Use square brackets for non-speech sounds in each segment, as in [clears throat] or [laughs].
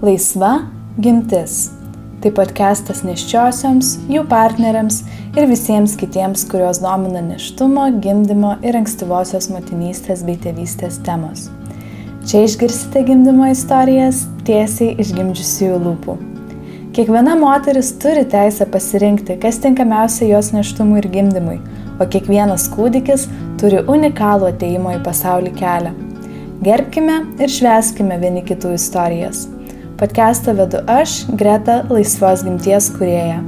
Laisva gimtis. Tai podcastas neščiosioms, jų partneriams ir visiems kitiems, kurios domina neštumo, gimdymo ir ankstyvosios motinystės bei tėvystės temos. Čia išgirsite gimdymo istorijas tiesiai iš gimdžiusiųjų lūpų. Kiekviena moteris turi teisę pasirinkti, kas tinkamiausia jos neštumui ir gimdymui, o kiekvienas kūdikis turi unikalų ateimo į pasaulį kelią. Gerbkime ir šveskime vieni kitų istorijas. Podcastą vedu aš, Greta, laisvos gimties kurėja.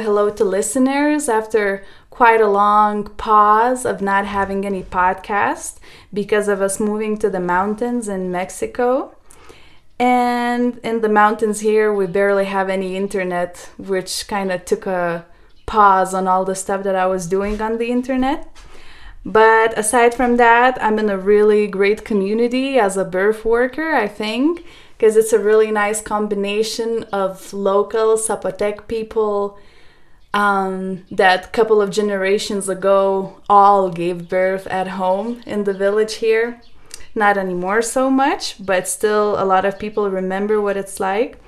Hello to listeners after quite a long pause of not having any podcast because of us moving to the mountains in Mexico. And in the mountains here, we barely have any internet, which kind of took a pause on all the stuff that I was doing on the internet. But aside from that, I'm in a really great community as a birth worker, I think, because it's a really nice combination of local Zapotec people um, that couple of generations ago all gave birth at home in the village here. Not anymore so much, but still a lot of people remember what it's like.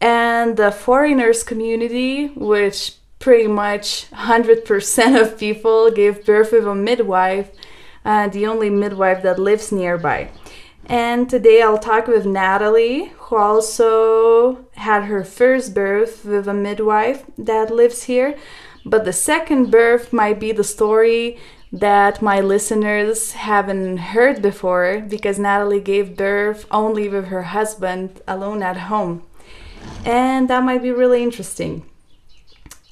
And the foreigners community, which pretty much 100% of people gave birth with a midwife, uh, the only midwife that lives nearby. And today I'll talk with Natalie, who also had her first birth with a midwife that lives here. But the second birth might be the story that my listeners haven't heard before because Natalie gave birth only with her husband alone at home. And that might be really interesting.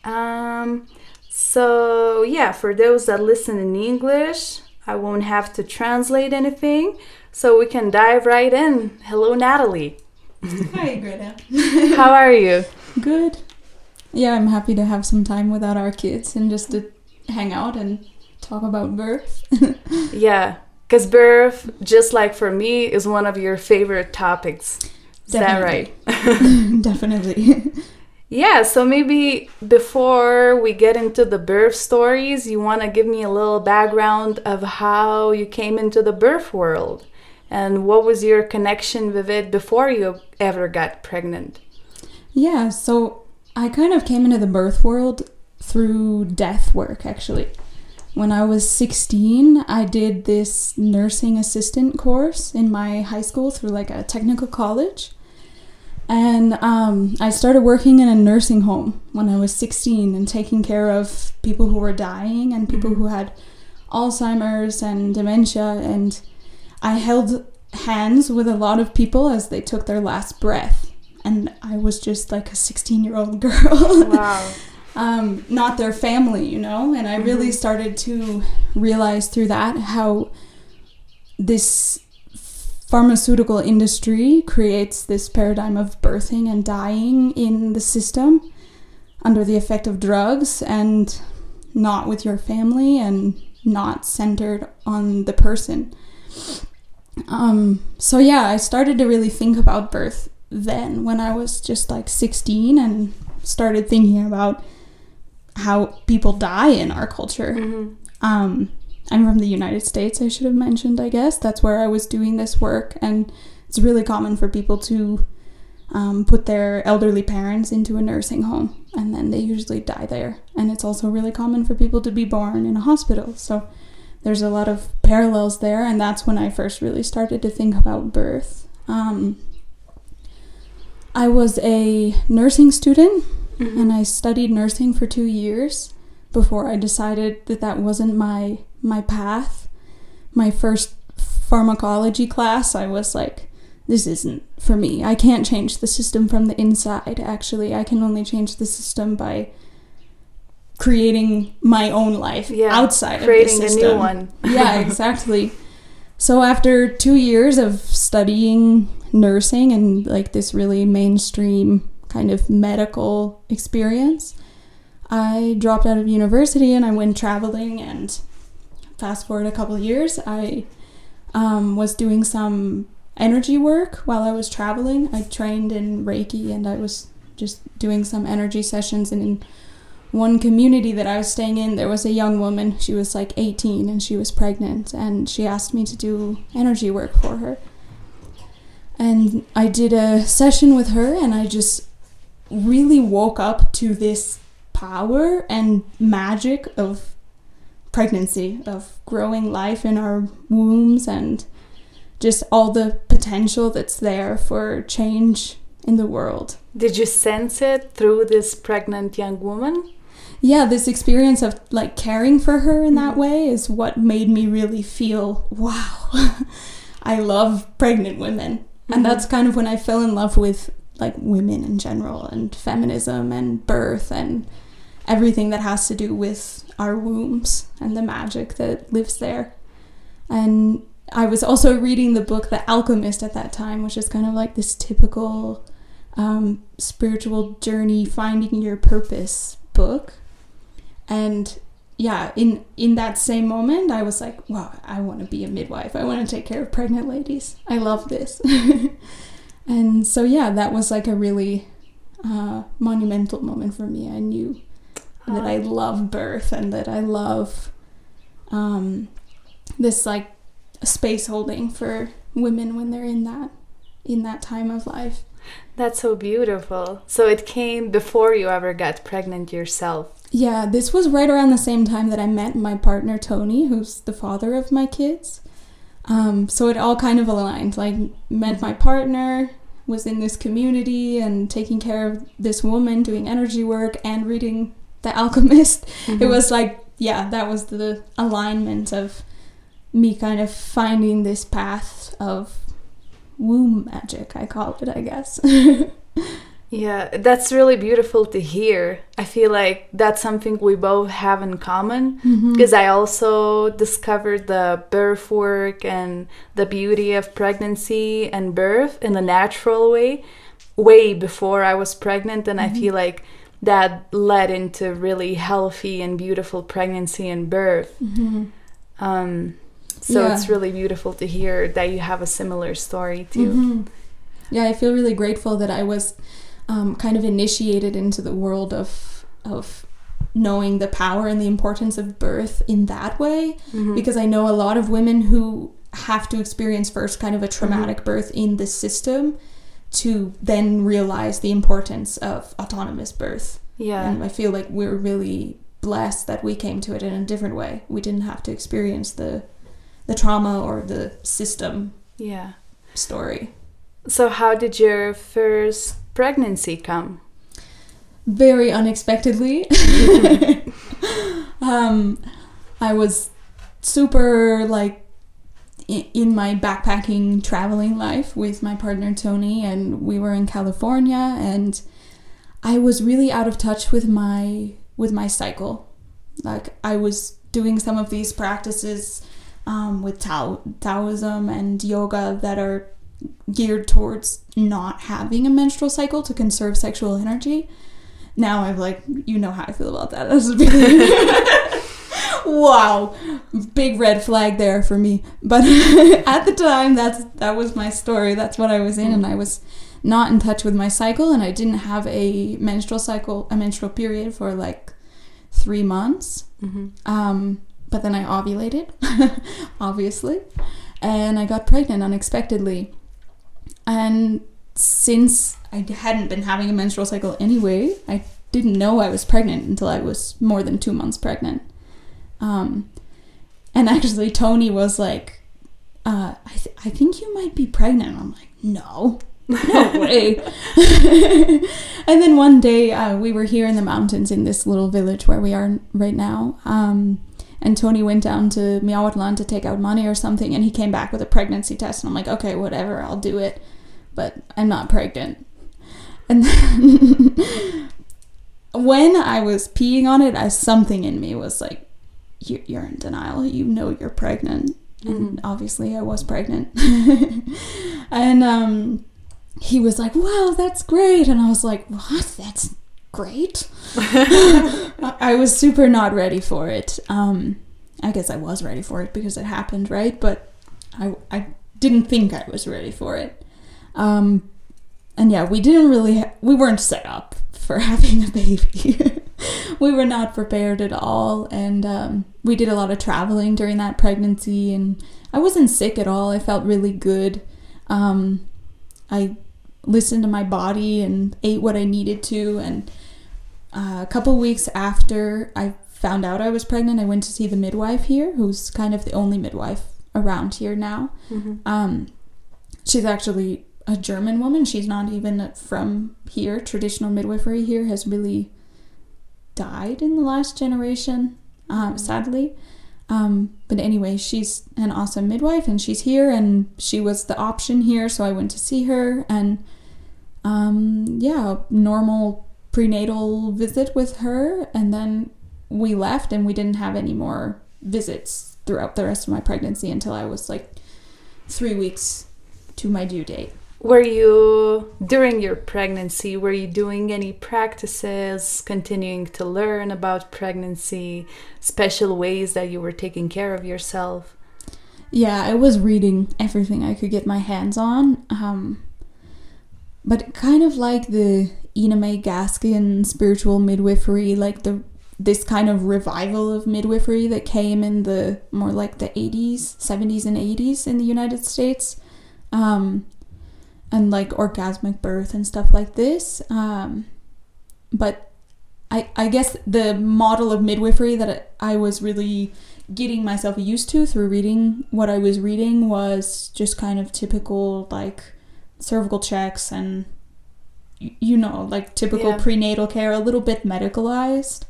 Um, so, yeah, for those that listen in English, I won't have to translate anything. So we can dive right in. Hello, Natalie. Hi, Greta. [laughs] How are you? Good. Yeah, I'm happy to have some time without our kids and just to hang out and talk about birth. [laughs] yeah, because birth, just like for me, is one of your favorite topics. Is Definitely. that right? [laughs] Definitely. Yeah, so maybe before we get into the birth stories, you want to give me a little background of how you came into the birth world and what was your connection with it before you ever got pregnant? yeah, so I kind of came into the birth world through death work actually. When I was 16, I did this nursing assistant course in my high school through like a technical college. And um, I started working in a nursing home when I was 16 and taking care of people who were dying and people who had Alzheimer's and dementia. And I held hands with a lot of people as they took their last breath. And I was just like a 16 year old [laughs] girl. Wow. um, not their family, you know? And I really started to realize through that how this pharmaceutical industry creates this paradigm of birthing and dying in the system under the effect of drugs and not with your family and not centered on the person. Um, so yeah, I started to really think about birth then when I was just like 16 and started thinking about how people die in our culture. Um, I'm from the United States, I should have mentioned, I guess. That's where I was doing this work, and it's really common for people to um, put their elderly parents into a nursing home, and then they usually die there. And it's also really common for people to be born in a hospital. So there's a lot of parallels there, and that's when I first really started to think about birth. Um, I was a nursing student and I studied nursing for two years before I decided that that wasn't my my path. My first pharmacology class, I was like, this isn't for me. I can't change the system from the inside. Actually, I can only change the system by creating my own life Yeah, outside of the system. Creating a new one. [laughs] yeah, [laughs] exactly. So after two years of studying nursing and like this really mainstream kind of medical experience, I dropped out of university and I went traveling. And fast forward a couple of years, I um, was doing some energy work while I was traveling. I trained in Reiki and I was just doing some energy sessions And in one community that I was staying in, there was a young woman. She was like 18 and she was pregnant, and she asked me to do energy work for her. And I did a session with her, and I just really woke up to this power and magic of pregnancy, of growing life in our wombs, and just all the potential that's there for change in the world. Did you sense it through this pregnant young woman? Yeah, this experience of like caring for her in that way is what made me really feel wow, [laughs] I love pregnant women. Mm-hmm. And that's kind of when I fell in love with like women in general and feminism and birth and everything that has to do with our wombs and the magic that lives there. And I was also reading the book The Alchemist at that time, which is kind of like this typical um, spiritual journey, finding your purpose book. And yeah, in in that same moment, I was like, wow, I want to be a midwife. I want to take care of pregnant ladies. I love this. [laughs] and so yeah, that was like a really uh, monumental moment for me. I knew that I love birth and that I love um, this like space holding for women when they're in that in that time of life. That's so beautiful. So it came before you ever got pregnant yourself. Yeah, this was right around the same time that I met my partner Tony, who's the father of my kids. Um, so it all kind of aligned. Like met my partner, was in this community and taking care of this woman, doing energy work and reading The Alchemist. Mm-hmm. It was like, yeah, that was the alignment of me kind of finding this path of womb magic, I call it, I guess. [laughs] yeah, that's really beautiful to hear. I feel like that's something we both have in common because mm-hmm. I also discovered the birth work and the beauty of pregnancy and birth in a natural way way before I was pregnant and mm-hmm. I feel like that led into really healthy and beautiful pregnancy and birth. Mm-hmm. Um, so yeah. it's really beautiful to hear that you have a similar story too. Mm-hmm. Yeah, I feel really grateful that I was um, kind of initiated into the world of of knowing the power and the importance of birth in that way mm-hmm. because I know a lot of women who have to experience first kind of a traumatic mm-hmm. birth in the system to then realize the importance of autonomous birth. Yeah. And I feel like we're really blessed that we came to it in a different way. We didn't have to experience the the trauma or the system yeah story so how did your first pregnancy come very unexpectedly [laughs] [laughs] um, i was super like in my backpacking traveling life with my partner Tony and we were in California and I was really out of touch with my with my cycle like I was doing some of these practices um, with Tao, Taoism and yoga that are geared towards not having a menstrual cycle to conserve sexual energy. Now I'm like, you know how I feel about that. [laughs] That's big, [laughs] wow, big red flag there for me. But [laughs] at the time, that's that was my story. That's what I was in, and I was not in touch with my cycle, and I didn't have a menstrual cycle, a menstrual period for like three months. Mm-hmm. Um, but then I ovulated, [laughs] obviously, and I got pregnant unexpectedly. And since I hadn't been having a menstrual cycle anyway, I didn't know I was pregnant until I was more than two months pregnant. Um, and actually, Tony was like, uh, I, th- I think you might be pregnant. I'm like, no, no [laughs] way. [laughs] and then one day uh, we were here in the mountains in this little village where we are right now. Um, and Tony went down to Miahuatlan to take out money or something, and he came back with a pregnancy test. And I'm like, okay, whatever, I'll do it, but I'm not pregnant. And then [laughs] when I was peeing on it, I something in me was like, you're in denial. You know you're pregnant, and mm-hmm. obviously I was pregnant. [laughs] and um, he was like, "Wow, that's great," and I was like, "What? That's great. [laughs] I was super not ready for it. Um, I guess I was ready for it because it happened, right? But I, I didn't think I was ready for it. Um, and yeah, we didn't really, ha- we weren't set up for [laughs] having a baby. [laughs] we were not prepared at all. And um, we did a lot of traveling during that pregnancy. And I wasn't sick at all. I felt really good. Um, I listened to my body and ate what I needed to. And uh, a couple weeks after I found out I was pregnant, I went to see the midwife here, who's kind of the only midwife around here now. Mm-hmm. Um, she's actually a German woman. She's not even from here. Traditional midwifery here has really died in the last generation, um, sadly. Um, but anyway, she's an awesome midwife and she's here and she was the option here, so I went to see her and um, yeah, normal prenatal visit with her and then we left and we didn't have any more visits throughout the rest of my pregnancy until I was like three weeks to my due date. Were you, during your pregnancy, were you doing any practices, continuing to learn about pregnancy, special ways that you were taking care of yourself? Yeah, I was reading everything I could get my hands on. Um, but kind of like the Ina May Gaskin spiritual midwifery, like the this kind of revival of midwifery that came in the more like the 80s, 70s, and 80s in the United States. Um, and like orgasmic birth and stuff like this. Um, but I, I guess the model of midwifery that I was really getting myself used to through reading what I was reading was just kind of typical like cervical checks and you know like typical Yeah. prenatal care, a little bit medicalized.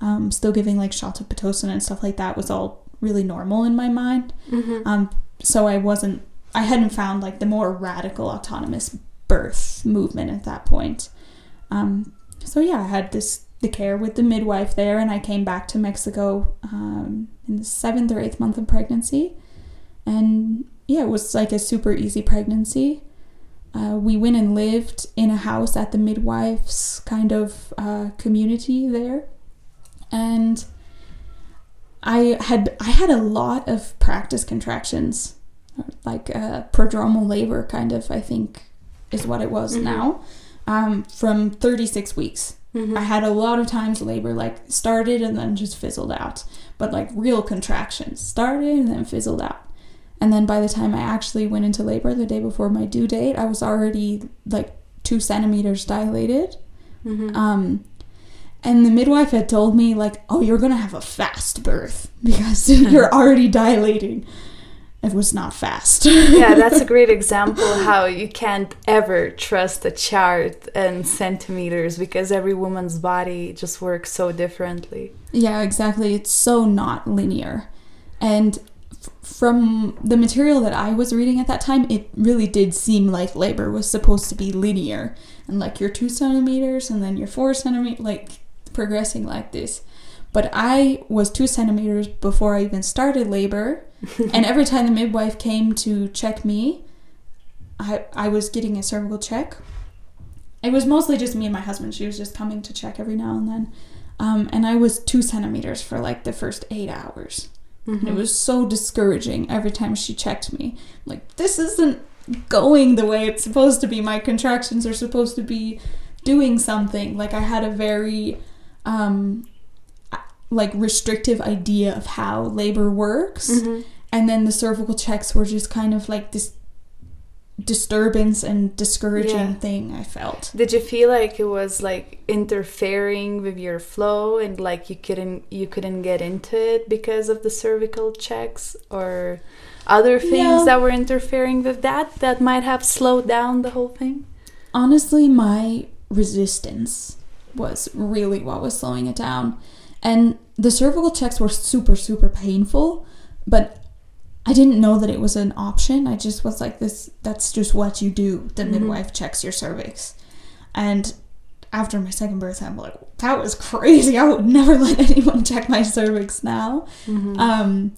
Um, still giving like shots of pitocin and stuff like that was all really normal in my mind. Mm-hmm. Um, so I wasn't, I hadn't found like the more radical autonomous birth movement at that point. Um, so yeah, I had this the care with the midwife there, and I came back to Mexico um, in the seventh or eighth month of pregnancy, and yeah, it was like a super easy pregnancy. Uh, we went and lived in a house at the midwife's kind of uh, community there, and I had I had a lot of practice contractions, like a prodromal labor, kind of. I think is what it was Mhm. now, um, from 36 weeks. Mm-hmm. I had a lot of times labor like started and then just fizzled out, but like real contractions started and then fizzled out. And then by the time I actually went into labor the day before my due date, I was already like two centimeters dilated. Mm-hmm. Um, and the midwife had told me like, "Oh, you're gonna have a fast birth because [laughs] you're [laughs] already dilating." It was not fast. yeah, [laughs] that's a great example how you can't ever trust a chart and centimeters because every woman's body just works so differently. Yeah, exactly. It's so not linear. And f- from the material that I was reading at that time, it really did seem like labor was supposed to be linear. And like you're two centimeters and then you're four centimeters, like progressing like this. But I was two centimeters before I even started labor. [laughs] and every time the midwife came to check me, I, I was getting a cervical check. It was mostly just me and my husband. She was just coming to check every now and then. Um, and I was two centimeters for like the first eight hours. And it was so discouraging every time she checked me. Like, this isn't going the way it's supposed to be. My contractions are supposed to be doing something. Like, I had a very, um, like, restrictive idea of how labor works. Mhm. And then the cervical checks were just kind of like this disturbance and discouraging Yeah. thing I felt. Did you feel like it was like interfering with your flow and like you couldn't you couldn't get into it because of the cervical checks or other things that were interfering with that that might have slowed down the whole thing? honestly, my resistance was really what was slowing it down. And the cervical checks were super, super painful, but I didn't know that it was an option. I just was like, this, that's just what you do. The Mhm. midwife checks your cervix. And after my second birth, I'm like, that was crazy. I would never [laughs] let anyone check my cervix now. Mhm. Um,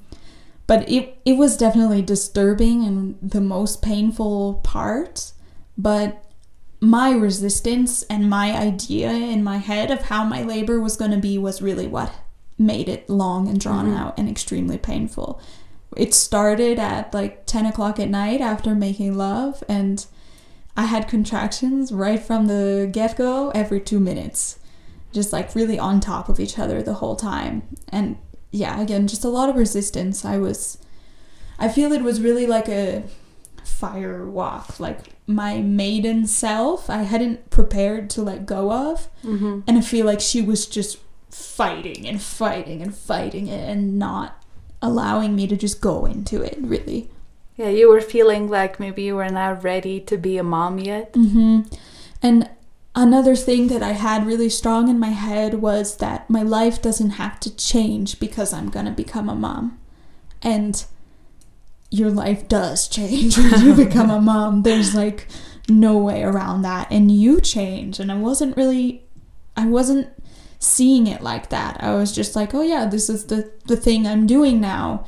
but it it was definitely disturbing and the most painful part. But my resistance and my idea in my head of how my labor was going to be was really what made it long and drawn Mhm. out and extremely painful. It started at like 10 o'clock at night after making love, and I had contractions right from the get go every two minutes. just like really on top of each other the whole time. And yeah, again, just a lot of resistance. I was, I feel it was really like a fire walk, like my maiden self, I hadn't prepared to let go of. Mm-hmm. And I feel like she was just fighting and fighting and fighting it and not allowing me to just go into it, really. Yeah, you were feeling like maybe you were not ready to be a mom yet. hmm And another thing that I had really strong in my head was that my life doesn't have to change because I'm gonna become a mom. And your life does change [laughs] when you become a [laughs] mom. There's like no way around that. And you change. And I wasn't really, I wasn't seeing it like that. I was just like, oh yeah, this is the, the thing I'm doing now.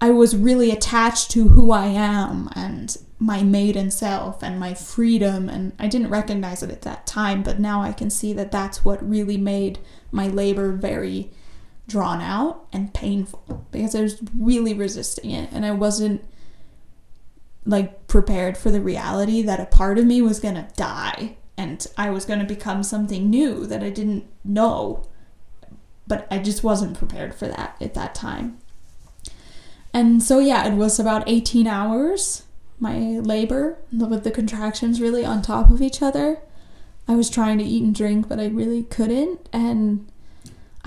I was really attached to who I am and my maiden self and my freedom. And I didn't recognize it at that time, but now I can see that that's what really made my labor very drawn out and painful because I was really resisting it and I wasn't like prepared for the reality that a part of me was going to die and I was going to become something new that I didn't know but I just wasn't prepared for that at that time. And so yeah, it was about 18 hours my labor with the contractions really on top of each other. I was trying to eat and drink but I really couldn't and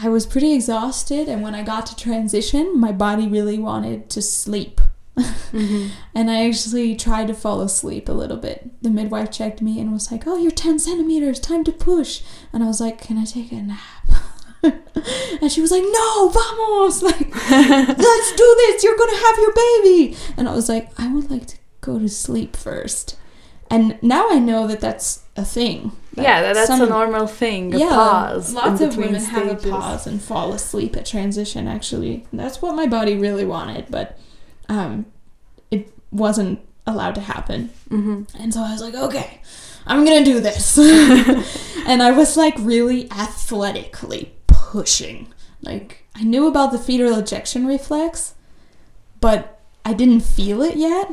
I was pretty exhausted, and when I got to transition, my body really wanted to sleep. Mm-hmm. [laughs] and I actually tried to fall asleep a little bit. The midwife checked me and was like, Oh, you're 10 centimeters, time to push. And I was like, Can I take a nap? [laughs] and she was like, No, vamos! [laughs] Like, let's do this, you're gonna have your baby. And I was like, I would like to go to sleep first. And now I know that that's a thing. that yeah, that's some- a normal thing. A pause. Lots of women have a pause and fall asleep at transition. Actually, that's what my body really wanted, but um, it wasn't allowed to happen. hmm And so I was like, okay, I'm gonna do this. [laughs] and I was like really athletically pushing. Like I knew about the fetal ejection reflex, but I didn't feel it yet.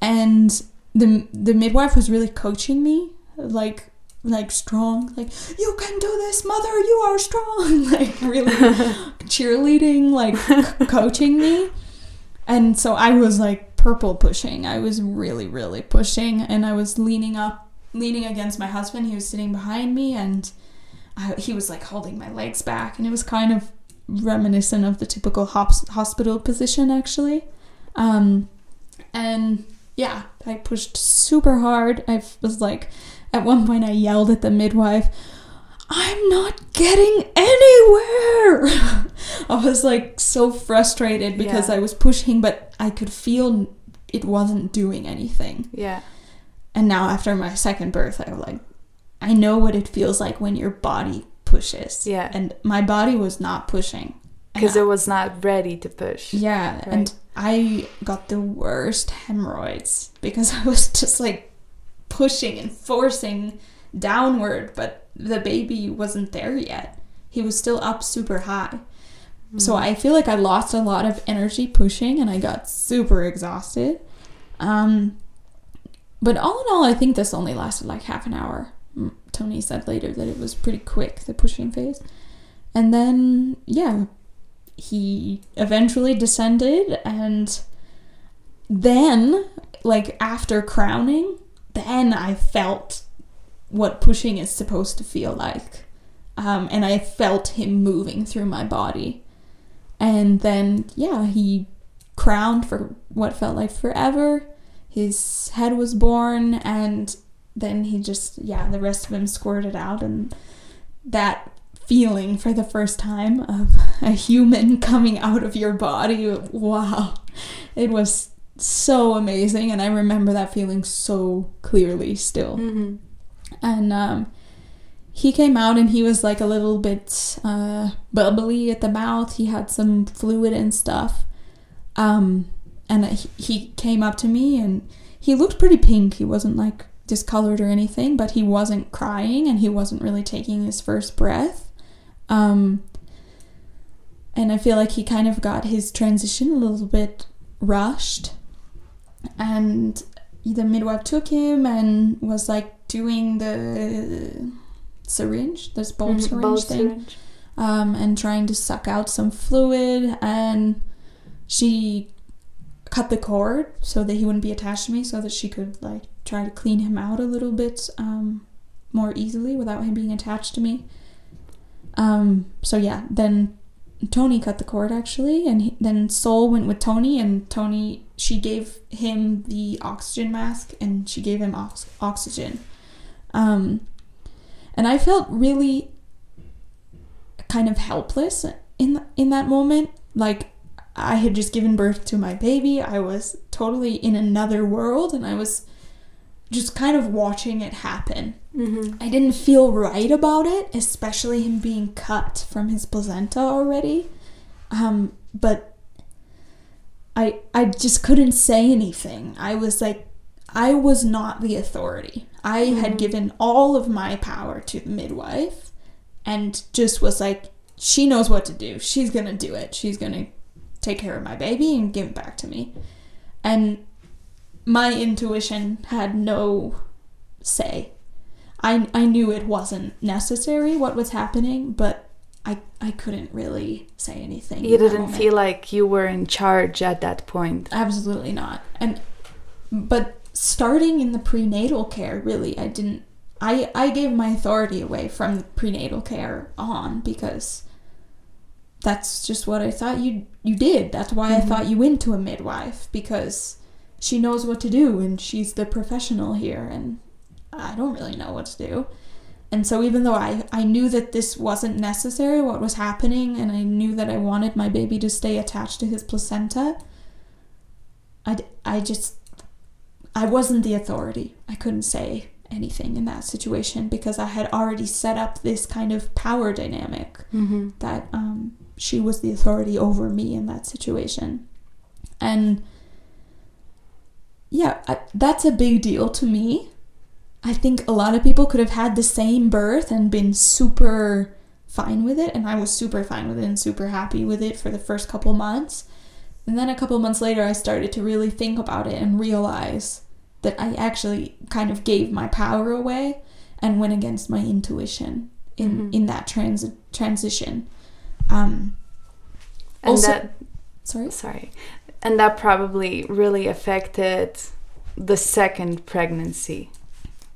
And the the midwife was really coaching me, like like strong, like you can do this, mother, you are strong, [laughs] like really [laughs] cheerleading, like [laughs] coaching me. And so I was like purple pushing. I was really, really pushing, and I was leaning up, leaning against my husband. He was sitting behind me, and I, he was like holding my legs back, and it was kind of reminiscent of the typical hos- hospital position, actually. Um, and yeah, I pushed super hard. I was like, at one point, I yelled at the midwife, I'm not getting anywhere. [laughs] I was like so frustrated because Yeah. I was pushing, but I could feel it wasn't doing anything. Yeah. And now, after my second birth, I was like, I know what it feels like when your body pushes. Yeah. And my body was not pushing. Because it was not ready to push. yeah, and I got the worst hemorrhoids because [laughs] I was just like pushing and forcing downward, but the baby wasn't there yet. He was still up super high. So Mm. I feel like I lost a lot of energy pushing and I got super exhausted. Um, but all in all, I think this only lasted like half an hour. Mm, Tony said later that it was pretty quick, the pushing phase. And then, yeah, he eventually descended. And then, like after crowning, then I felt what pushing is supposed to feel like. Um, and I felt him moving through my body. And then, yeah, he crowned for what felt like forever. His head was born, and then he just, yeah, the rest of him squirted out. And that feeling for the first time of a human [laughs] coming out of your body, wow, it was so amazing. And I remember that feeling so clearly still hmm and um, he came out and he was like a little bit uh, bubbly at the mouth. He had some fluid and stuff. Um, and he, he came up to me and he looked pretty pink. He wasn't like discolored or anything, but he wasn't crying and he wasn't really taking his first breath. Um, and I feel like he kind of got his transition a little bit rushed. And the midwife took him and was like doing the syringe, this bulb Mhm, syringe bulb thing, syringe. um, and trying to suck out some fluid. And she cut the cord so that he wouldn't be attached to me, so that she could like try to clean him out a little bit um, more easily without him being attached to me. Um, so yeah, then Tony cut the cord actually, and he, then Sol went with Tony, and Tony she gave him the oxygen mask, and she gave him ox- oxygen. Um, and I felt really kind of helpless in in that moment. Like I had just given birth to my baby. I was totally in another world, and I was just kind of watching it happen. Mm-hmm. I didn't feel right about it, especially him being cut from his placenta already. Um, but I I just couldn't say anything. I was like I was not the authority. I had Mhm. given all of my power to the midwife and just was like she knows what to do. She's going to do it. She's going to take care of my baby and give it back to me. And my intuition had no say. I I knew it wasn't necessary what was happening, but I I couldn't really say anything. You didn't moment. feel like you were in charge at that point. absolutely not. And but starting in the prenatal care, really, I didn't. I I gave my authority away from the prenatal care on because that's just what I thought you you did. That's why I Mhm. thought you went to a midwife because she knows what to do and she's the professional here and I don't really know what to do. And so even though I, I knew that this wasn't necessary, what was happening, and I knew that I wanted my baby to stay attached to his placenta, I, I just, I wasn't the authority. I couldn't say anything in that situation because I had already set up this kind of power dynamic Mm-hmm. that um, she was the authority over me in that situation. And yeah, I, that's a big deal to me. I think a lot of people could have had the same birth and been super fine with it, and I was super fine with it and super happy with it for the first couple months. And then a couple months later, I started to really think about it and realize that I actually kind of gave my power away and went against my intuition in Mhm. in that trans transition. Um, And Also- that sorry. sorry. And that probably really affected the second pregnancy.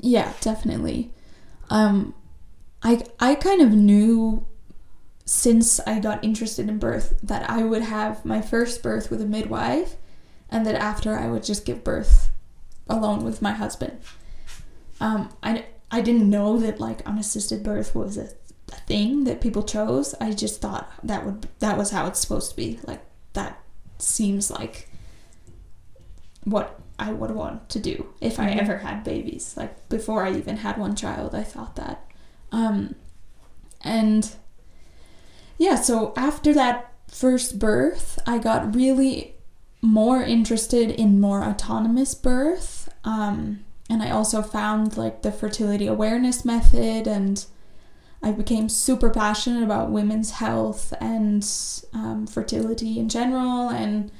Yeah, definitely. Um, I I kind of knew since I got interested in birth that I would have my first birth with a midwife, and that after I would just give birth alone with my husband. Um, I I didn't know that like unassisted birth was a, a thing that people chose. I just thought that would that was how it's supposed to be. Like that seems like what I would want to do if I Mhm. ever had babies. Like before I even had one child, I thought that. Um, and yeah, so after that first birth, I got really more interested in more autonomous birth. Um, and I also found like the fertility awareness method, and I became super passionate about women's health and um, fertility in general and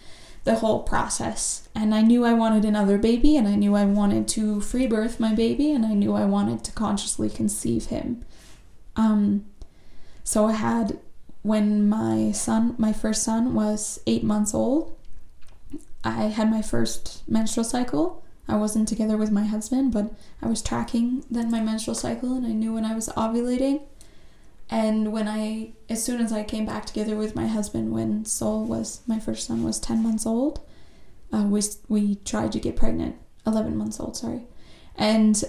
the whole process. And I knew I wanted another baby, and I knew I wanted to free birth my baby, and I knew I wanted to consciously conceive him. Um, so I had when my son, my first son, was eight months old. I had my first menstrual cycle. I wasn't together with my husband, but I was tracking then my menstrual cycle, and I knew when I was ovulating. And when I, as soon as I came back together with my husband, when Sol was my first son was ten months old, uh, we we tried to get pregnant. Eleven months old, sorry, and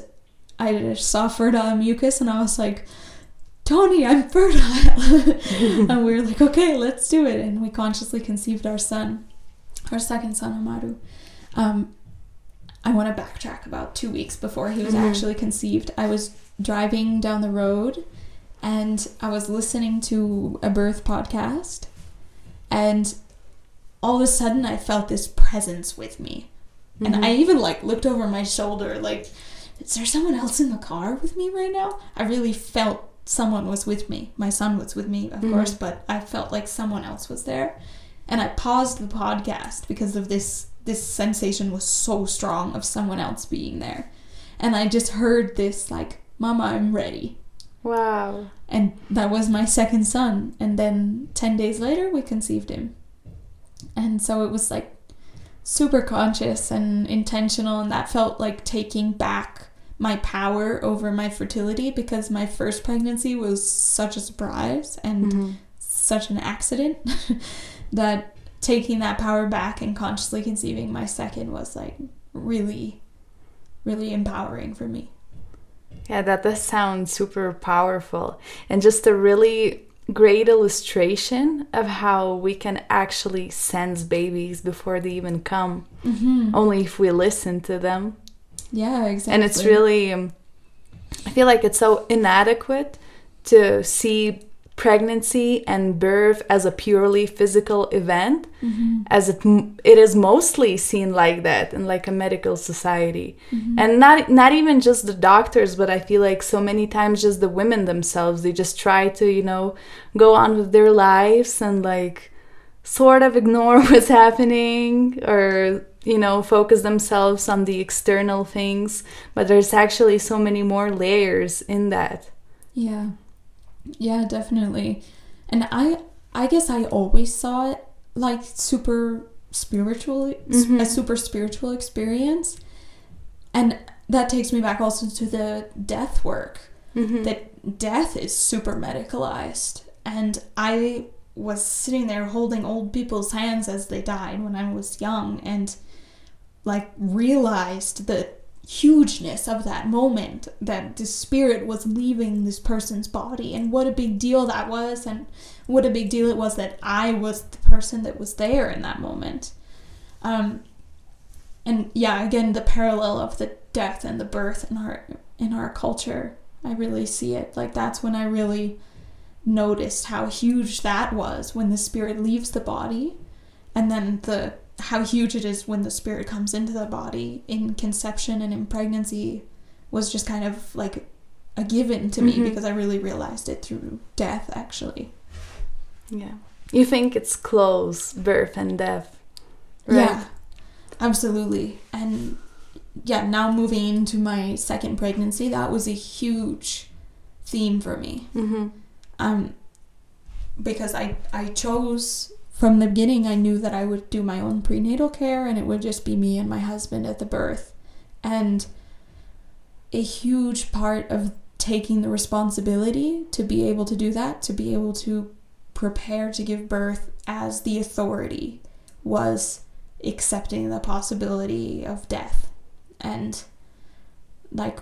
I just saw fertile mucus, and I was like, Tony, I'm fertile. [laughs] and we were like, okay, let's do it. And we consciously conceived our son, our second son, Amaru. Um, I want to backtrack about two weeks before he was Mhm. actually conceived. I was driving down the road and I was listening to a birth podcast. And all of a sudden, I felt this presence with me. And Mhm. I even like looked over my shoulder, like, is there someone else in the car with me right now? I really felt someone was with me. My son was with me, of Mhm. course, but I felt like someone else was there. And I paused the podcast because of this this sensation was so strong of someone else being there. And I just heard this like, "Mama, I'm ready." Wow. And that was my second son. And then 10 days later, we conceived him. And so it was like super conscious and intentional. And that felt like taking back my power over my fertility because my first pregnancy was such a surprise and Mm-hmm. such an accident [laughs] that taking that power back and consciously conceiving my second was like really, really empowering for me. Yeah, that does sound super powerful. And just a really great illustration of how we can actually sense babies before they even come, Mm-hmm. only if we listen to them. Yeah, exactly. And it's really, um, I feel like it's so inadequate to see pregnancy and birth as a purely physical event Mhm. as it it is mostly seen like that in like a medical society Mm-hmm. and not not even just the doctors but i feel like so many times just the women themselves they just try to you know go on with their lives and like sort of ignore [laughs] what's happening or you know focus themselves on the external things but there's actually so many more layers in that Yeah. Yeah, definitely. And I I guess I always saw it like super spiritual Mhm. a super spiritual experience. And that takes me back also to the death work. mm-hmm. That death is super medicalized. And I was sitting there holding old people's hands as they died when I was young and like realized the hugeness of that moment that the spirit was leaving this person's body and what a big deal that was and what a big deal it was that I was the person that was there in that moment. Um and yeah, again the parallel of the death and the birth in our in our culture. I really see it. Like that's when I really noticed how huge that was when the spirit leaves the body and then the how huge it is when the spirit comes into the body in conception and in pregnancy was just kind of like a given to me Mhm. because I really realized it through death actually. yeah you think it's close birth and death right Yeah. Absolutely. And yeah, now moving into my second pregnancy, that was a huge theme for me. mm-hmm. um, because I I chose from the beginning. I knew that I would do my own prenatal care, and it would just be me and my husband at the birth. And a huge part of taking the responsibility to be able to do that, to be able to prepare to give birth as the authority, was accepting the possibility of death and like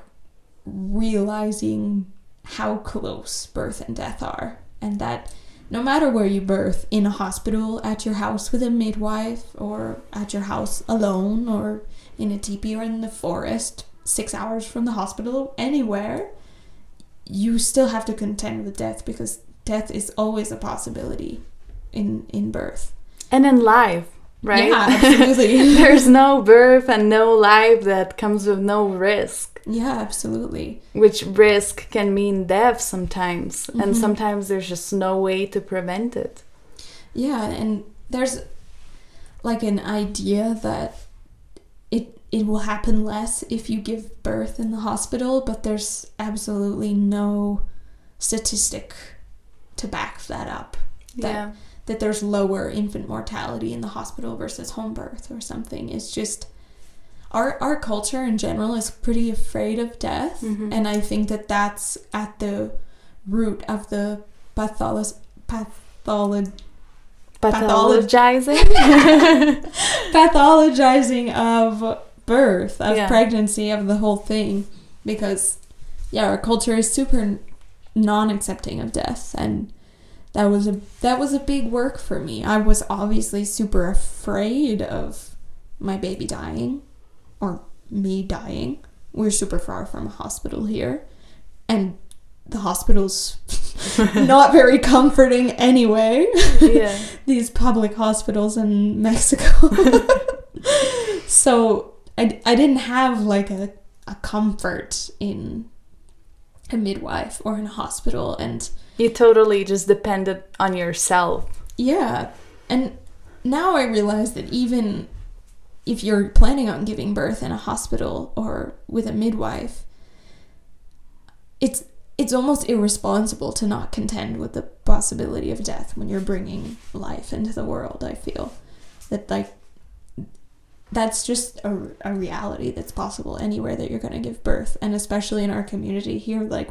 realizing how close birth and death are and that no matter where you birth in a hospital at your house with a midwife or at your house alone or in a teepee or in the forest 6 hours from the hospital anywhere you still have to contend with death because death is always a possibility in in birth. And in life right? Yeah [laughs] absolutely. There's no birth and no life that comes with no risk. Yeah absolutely. Which risk can mean death sometimes and Mhm. sometimes there's just no way to prevent it. Yeah, and there's like an idea that it it will happen less if you give birth in the hospital, but there's absolutely no statistic to back that up. That yeah that there's lower infant mortality in the hospital versus home birth or something. It's just our our culture in general is pretty afraid of death, Mhm. and I think that that's at the root of the patholog patholog pathologizing [laughs] pathologizing of birth, of Yeah. pregnancy, of the whole thing. Because, yeah, our culture is super non-accepting of death, and that was a that was a big work for me. I was obviously super afraid of my baby dying, or me dying. We're super far from a hospital here, and the hospital's [laughs] not very comforting anyway yeah [laughs] these public hospitals in Mexico. [laughs] so I, I didn't have like a, a comfort in a midwife or in a hospital. And you totally just depended on yourself. Yeah, and now I realize that even if you're planning on giving birth in a hospital or with a midwife, it's it's almost irresponsible to not contend with the possibility of death when you're bringing life into the world. I feel. That like that's just a, a reality that's possible anywhere that you're going to give birth. And especially in our community here like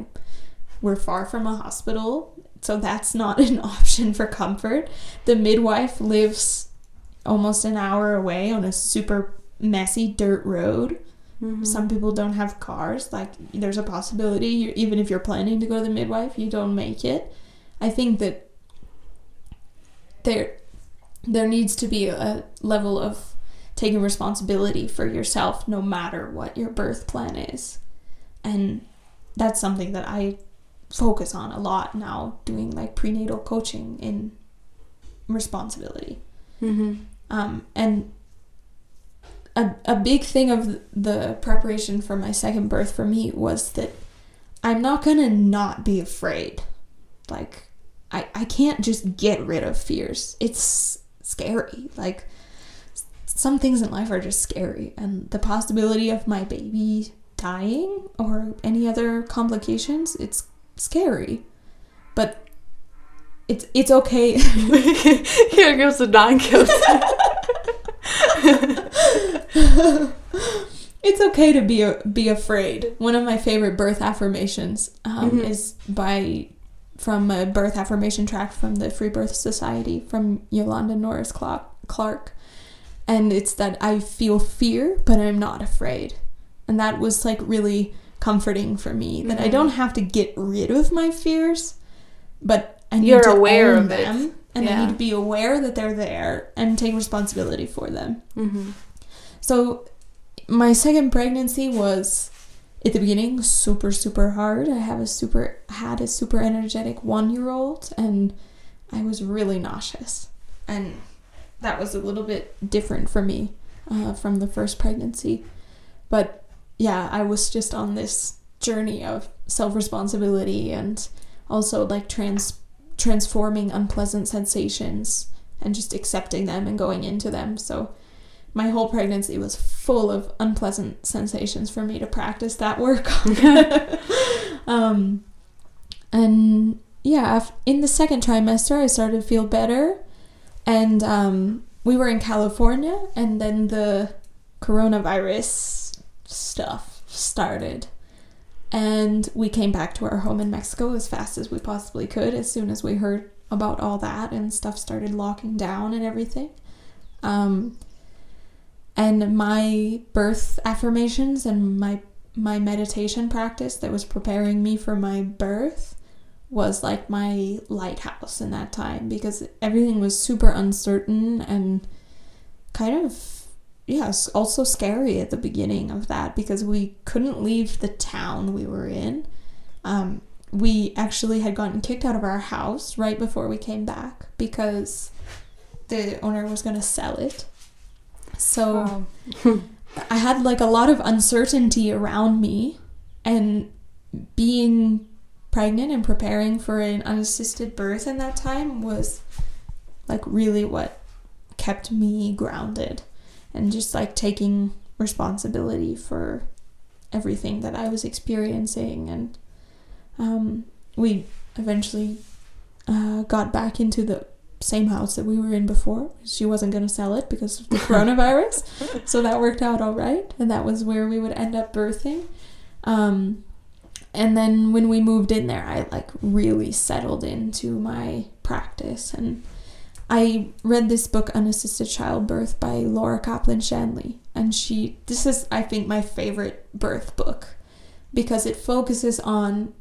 we're far from a hospital so that's not [laughs] an option for comfort. The midwife lives almost an hour away on a super messy dirt road. Mhm. some people don't have cars. Like there's a possibility you, even if you're planning to go to the midwife you don't make it. I think that there there needs to be a level of taking responsibility for yourself no matter what your birth plan is. And that's something that i focus on a lot now doing like prenatal coaching in responsibility Mhm. um, and a, a big thing of the preparation for my second birth for me was that I'm not gonna not be afraid. Like, I, I can't just get rid of fears. It's scary. Like, some things in life are just scary. And the possibility of my baby dying or any other complications, it's scary. But it's, it's okay. [laughs] Here goes the Don Quixote. [laughs] it's okay to be be afraid. One of my favorite birth affirmations um, Mhm. is by from a birth affirmation track from the Free Birth Society from Yolanda Norris Clark, and it's that I feel fear, but I'm not afraid, and that was like really comforting for me. That I Mhm. don't have to get rid of my fears, but I need You're to aware own of it. them, and I need to be aware that they're there and take responsibility for them. Mhm. So my second pregnancy was at the beginning super super hard. I have a super had a super energetic 1-year-old and I was really nauseous. And that was a little bit different for me uh, from the first pregnancy. But yeah, I was just on this journey of self-responsibility and also like trans transforming unpleasant sensations and just accepting them and going into them. So my whole pregnancy was full of unpleasant sensations for me to practice that work on. [laughs] um, and yeah, in the second trimester, I started to feel better. And um, we were in California, and then the coronavirus stuff started. And we came back to our home in Mexico as fast as we possibly could as soon as we heard about all that and stuff started locking down and everything. Um, and my birth affirmations and my my meditation practice that was preparing me for my birth was like my lighthouse in that time because everything was super uncertain and kind of yes also scary at the beginning of that because we couldn't leave the town we were in. Um, we actually had gotten kicked out of our house right before we came back because the owner was going to sell it. So Wow. [laughs] I had like a lot of uncertainty around me and being pregnant and preparing for an unassisted birth in that time was like really what kept me grounded and just like taking responsibility for everything that I was experiencing and um, we eventually uh, got back into the same house that we were in before. She wasn't going to sell it because of the [laughs] coronavirus. so that worked out all right. And that was where we would end up birthing. Um, and then when we moved in there, I like really settled into my practice. And I read this book, Unassisted Childbirth by Laura Kaplan Shanley. And she, this is, I think, my favorite birth book because it focuses on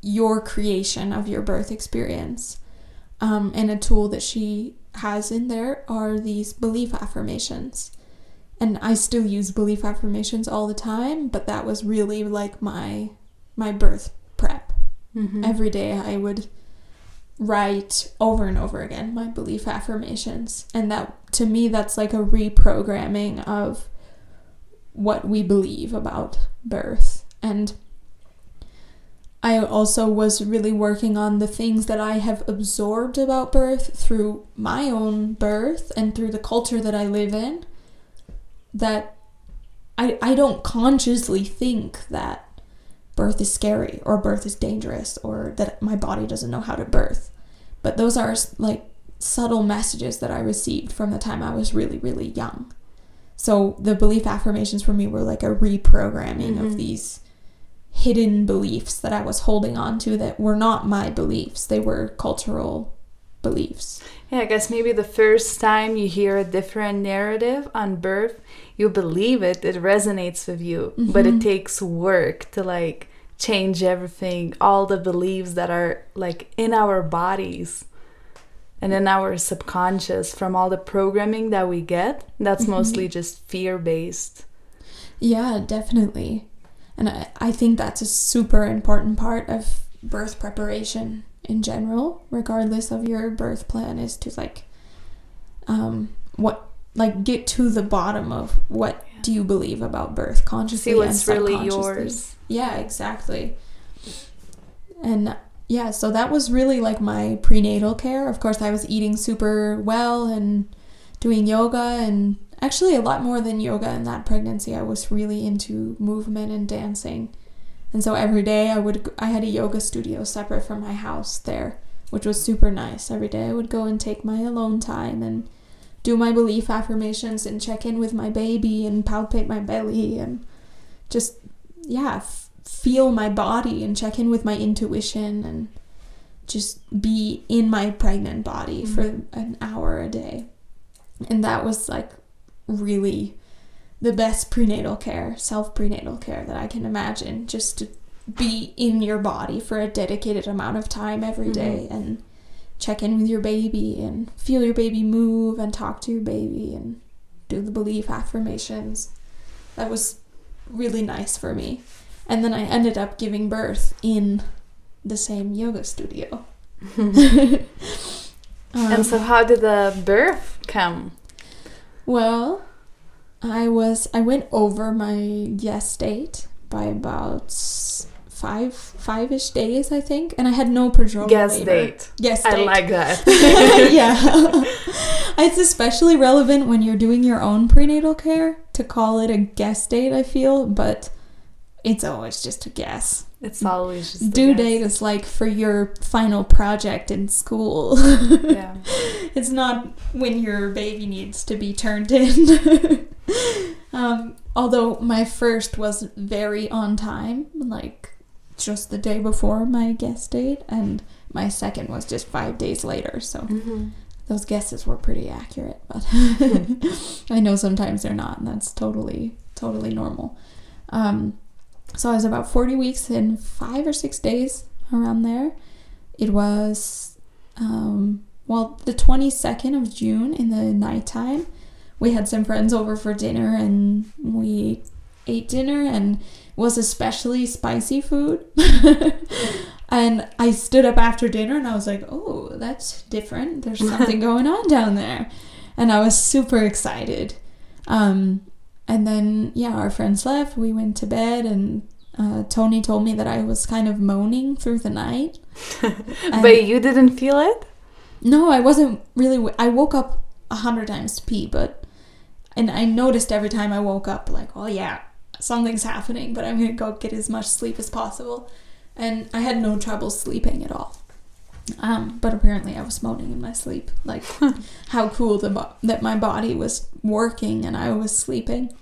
your creation of your birth experience. Um, and a tool that she has in there are these belief affirmations. And I still use belief affirmations all the time, but that was really like my my birth prep. Mhm. Every day I would write over and over again my belief affirmations. And that to me that's like a reprogramming of what we believe about birth. And I also was really working on the things that I have absorbed about birth through my own birth and through the culture that I live in. That I, I don't consciously think that birth is scary or birth is dangerous or that my body doesn't know how to birth. But those are like subtle messages that I received from the time I was really, really young. So the belief affirmations for me were like a reprogramming Mhm. of these hidden beliefs that I was holding on to that were not my beliefs. They were cultural beliefs. Yeah, I guess maybe the first time you hear a different narrative on birth, you believe it, it resonates with you, but it Mhm. takes work to like change everything, all the beliefs that are like in our bodies and in our subconscious from all the programming that we get. That's Mhm. mostly just fear based. Yeah, definitely. And I, I think that's a super important part of birth preparation in general, regardless of your birth plan, is to like um what like get to the bottom of what do you believe about birth consciously See what's and really yours. Yeah, exactly. And yeah, so that was really like my prenatal care. Of course, I was eating super well and doing yoga and actually a lot more than yoga in that pregnancy. I was really into movement and dancing. And so every day I would I had a yoga studio separate from my house there, which was super nice. Every day I would go and take my alone time and do my belief affirmations and check in with my baby and palpate my belly and just yeah, f- feel my body and check in with my intuition and just be in my pregnant body Mhm. for an hour a day. And that was like really the best prenatal care, self prenatal care that I can imagine. Just to be in your body for a dedicated amount of time every Mhm. day and check in with your baby and feel your baby move and talk to your baby and do the belief affirmations. That was really nice for me. And then I ended up giving birth in the same yoga studio. [laughs] Um, and so, how did the birth come? Well, I was I went over my guest date by about five five ish days, I think, and I had no prodromal Guest labor. date. Guest I date. like that. [laughs] yeah. [laughs] it's especially relevant when you're doing your own prenatal care to call it a guest date, I feel, but it's always just a guess. It's always just a Due guess. date is like for your final project in school. Yeah. [laughs] it's not when your baby needs to be turned in. um, although my first was very on time, like just the day before my guest date, and my second was just five days later. So Mhm. those guesses were pretty accurate, but [laughs] I know sometimes they're not, and that's totally, totally normal. Um, so I was about 40 weeks in five or six days around there. It was, um, well, the 22nd of June in the nighttime. We had some friends over for dinner and we ate dinner and was especially spicy food. [laughs] and I stood up after dinner and I was like, oh, that's different. There's something [laughs] going on down there. And I was super excited. Um, and then, yeah, our friends left. We went to bed and uh, Tony told me that I was kind of moaning through the night. [laughs] But you didn't feel it? no, I wasn't really. w- I woke up a hundred times to pee, but and I noticed every time I woke up, like, oh yeah, something's happening, but I'm gonna go get as much sleep as possible. And I had no trouble sleeping at all. Um, but apparently I was moaning in my sleep, like [laughs] how cool the bo- that my body was working and I was sleeping.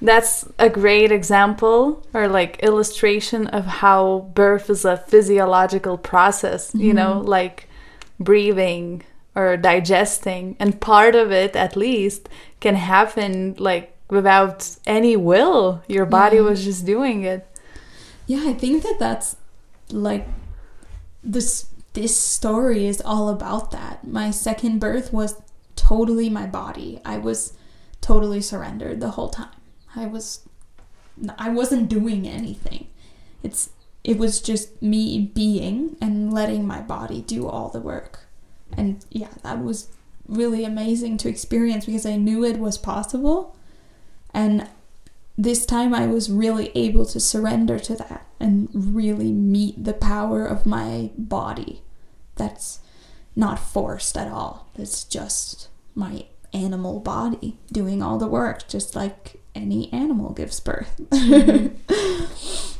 That's a great example or like illustration of how birth is a physiological process, you know, Mhm. like breathing or digesting. And part of it, at least, can happen like without any will. Your body Yeah. was just doing it. Yeah, I think that that's like this this story is all about that. My second birth was totally my body. I was totally surrendered the whole time. I was I wasn't doing anything. It's it was just me being and letting my body do all the work. And yeah, that was really amazing to experience because I knew it was possible. And this time I was really able to surrender to that and really meet the power of my body. That's not forced at all. It's just my animal body doing all the work, just like any animal gives birth. Mm-hmm.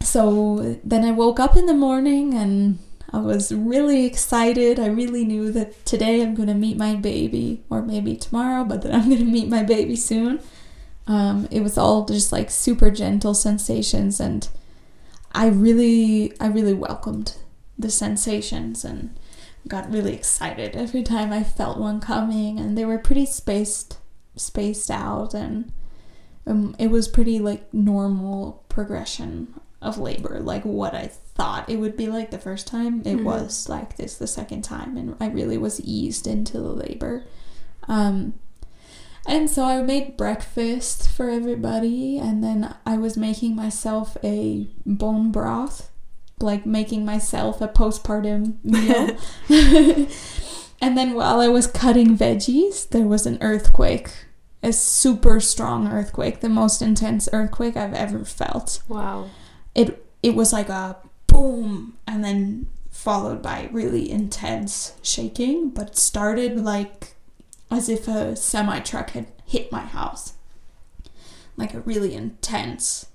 [laughs] so then I woke up in the morning and I was really excited. I really knew that today I'm going to meet my baby, or maybe tomorrow, but that I'm going to meet my baby soon. Um, it was all just like super gentle sensations, and I really, I really welcomed the sensations and got really excited every time I felt one coming, and they were pretty spaced, spaced out, and um, it was pretty like normal progression of labor, like what I thought it would be like the first time. It mm-hmm. was like this the second time, and I really was eased into the labor. Um, and so I made breakfast for everybody, and then I was making myself a bone broth, like making myself a postpartum meal. [laughs] [laughs] and then while I was cutting veggies, there was an earthquake a super strong earthquake, the most intense earthquake I've ever felt. Wow. It it was like a boom and then followed by really intense shaking, but started like as if a semi truck had hit my house. Like a really intense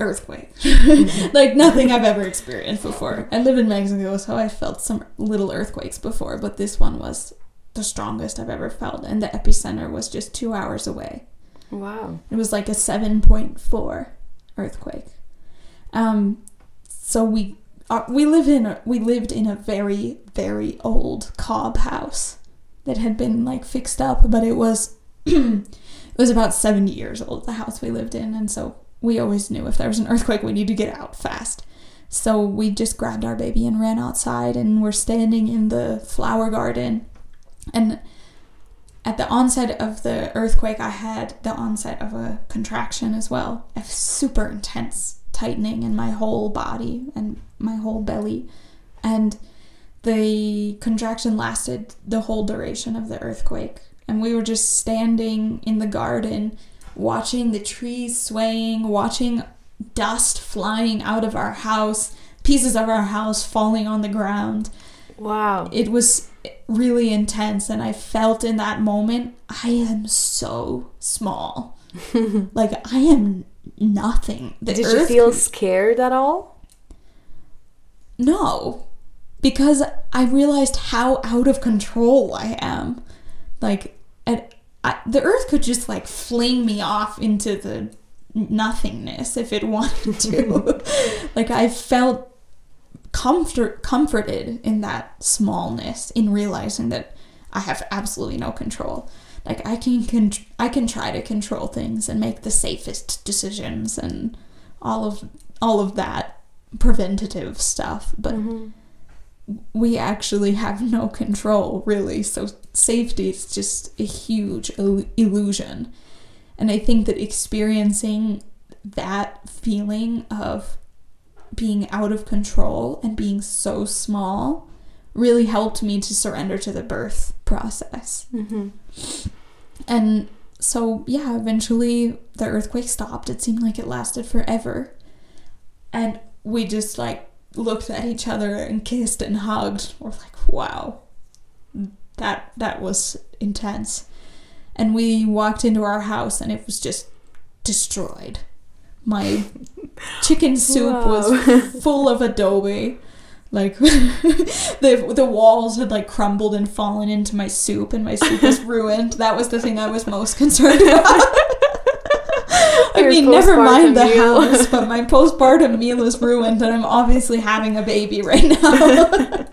earthquake. [laughs] like nothing I've ever experienced before. I live in Mexico, so I felt some little earthquakes before, but this one was the strongest I've ever felt, and the epicenter was just two hours away. Wow. It was like a 7.4 earthquake. Um, so we uh, we live in a, we lived in a very very old cob house that had been like fixed up, but it was [clears throat] it was about 70 years old the house we lived in, and so we always knew if there was an [laughs] earthquake we need to get out fast. So we just grabbed our baby and ran outside, and we're standing in the flower garden and at the onset of the earthquake, I had the onset of a contraction as well, a super intense tightening in my whole body and my whole belly. And the contraction lasted the whole duration of the earthquake. And we were just standing in the garden, watching the trees swaying, watching dust flying out of our house, pieces of our house falling on the ground. Wow. It was really intense and I felt in that moment I am so small. [laughs] like I am nothing. The Did you feel scared at all? No. Because I realized how out of control I am. Like at, I, the earth could just like fling me off into the nothingness if it [laughs] wanted to. [laughs] like I felt comfort comforted in that smallness in realizing that I have absolutely no control. Like I can con- I can try to control things and make the safest decisions and all of all of that preventative stuff, but mm-hmm. We actually have no control really. So safety is just a huge il- illusion. And I think that experiencing that feeling of being out of control and being so small really helped me to surrender to the birth process. Mm-hmm. And so, yeah, eventually the earthquake stopped. It seemed like it lasted forever. And we just like looked at each other and kissed and hugged. We're like, wow, that that was intense. And we walked into our house and it was just destroyed my [laughs] chicken soup was [laughs] full of adobe. Like [laughs] the the walls had like crumbled and fallen into my soup, and my soup was ruined. That was the thing I was most concerned about. I mean, never mind the meal. house, [laughs] but my postpartum meal is ruined, and I'm obviously having a baby right now.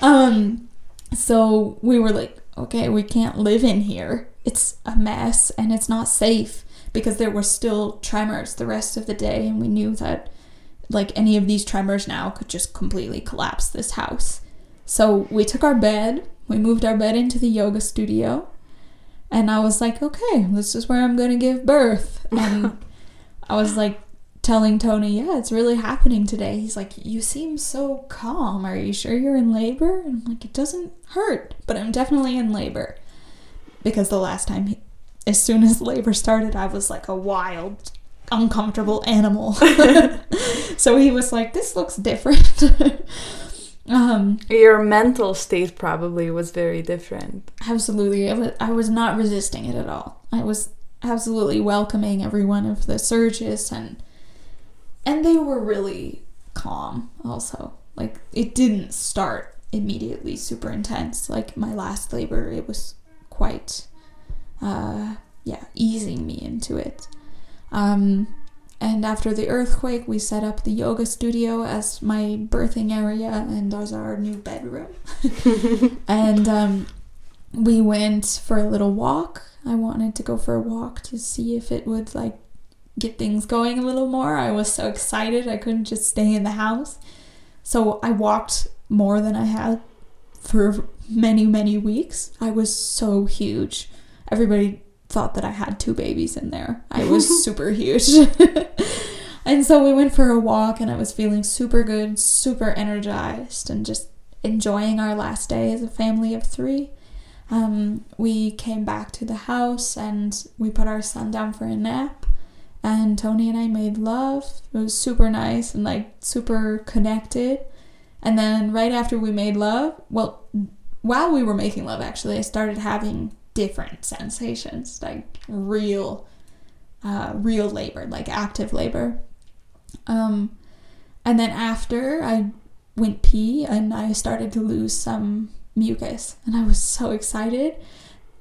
[laughs] um, so we were like, okay, we can't live in here. It's a mess, and it's not safe because there were still tremors the rest of the day, and we knew that like any of these tremors now could just completely collapse this house. So we took our bed, we moved our bed into the yoga studio, and I was like, okay, this is where I'm gonna give birth. [laughs] And I was like telling Tony, yeah, it's really happening today. He's like, you seem so calm. Are you sure you're in labor? And I'm like, it doesn't hurt, but I'm definitely in labor. Because the last time he, as soon as [laughs] labor started, I was like a wild, uncomfortable animal. [laughs] so he was like, "This looks different." Um, Your mental state probably was very different. Absolutely, I was, I was not resisting it at all. I was absolutely welcoming every one of the surges and and they were really calm also. Like it didn't start immediately super intense. Like my last labor, it was quite, uh, yeah, easing me into it. Um, and after the earthquake, we set up the yoga studio as my birthing area and as our new bedroom. [laughs] and um, we went for a little walk. I wanted to go for a walk to see if it would like get things going a little more. I was so excited I couldn't just stay in the house. So I walked more than I had for many, many weeks. I was so huge. Everybody thought that I had two babies in there. I [laughs] was super huge. [laughs] and so we went for a walk and I was feeling super good, super energized, and just enjoying our last day as a family of three. Um, we came back to the house and we put our son down for a nap. And Tony and I made love. It was super nice and like super connected. And then right after we made love, well, while we were making love, actually, I started having different sensations, like real, uh, real labor, like active labor. Um, and then after I went pee and I started to lose some mucus, and I was so excited.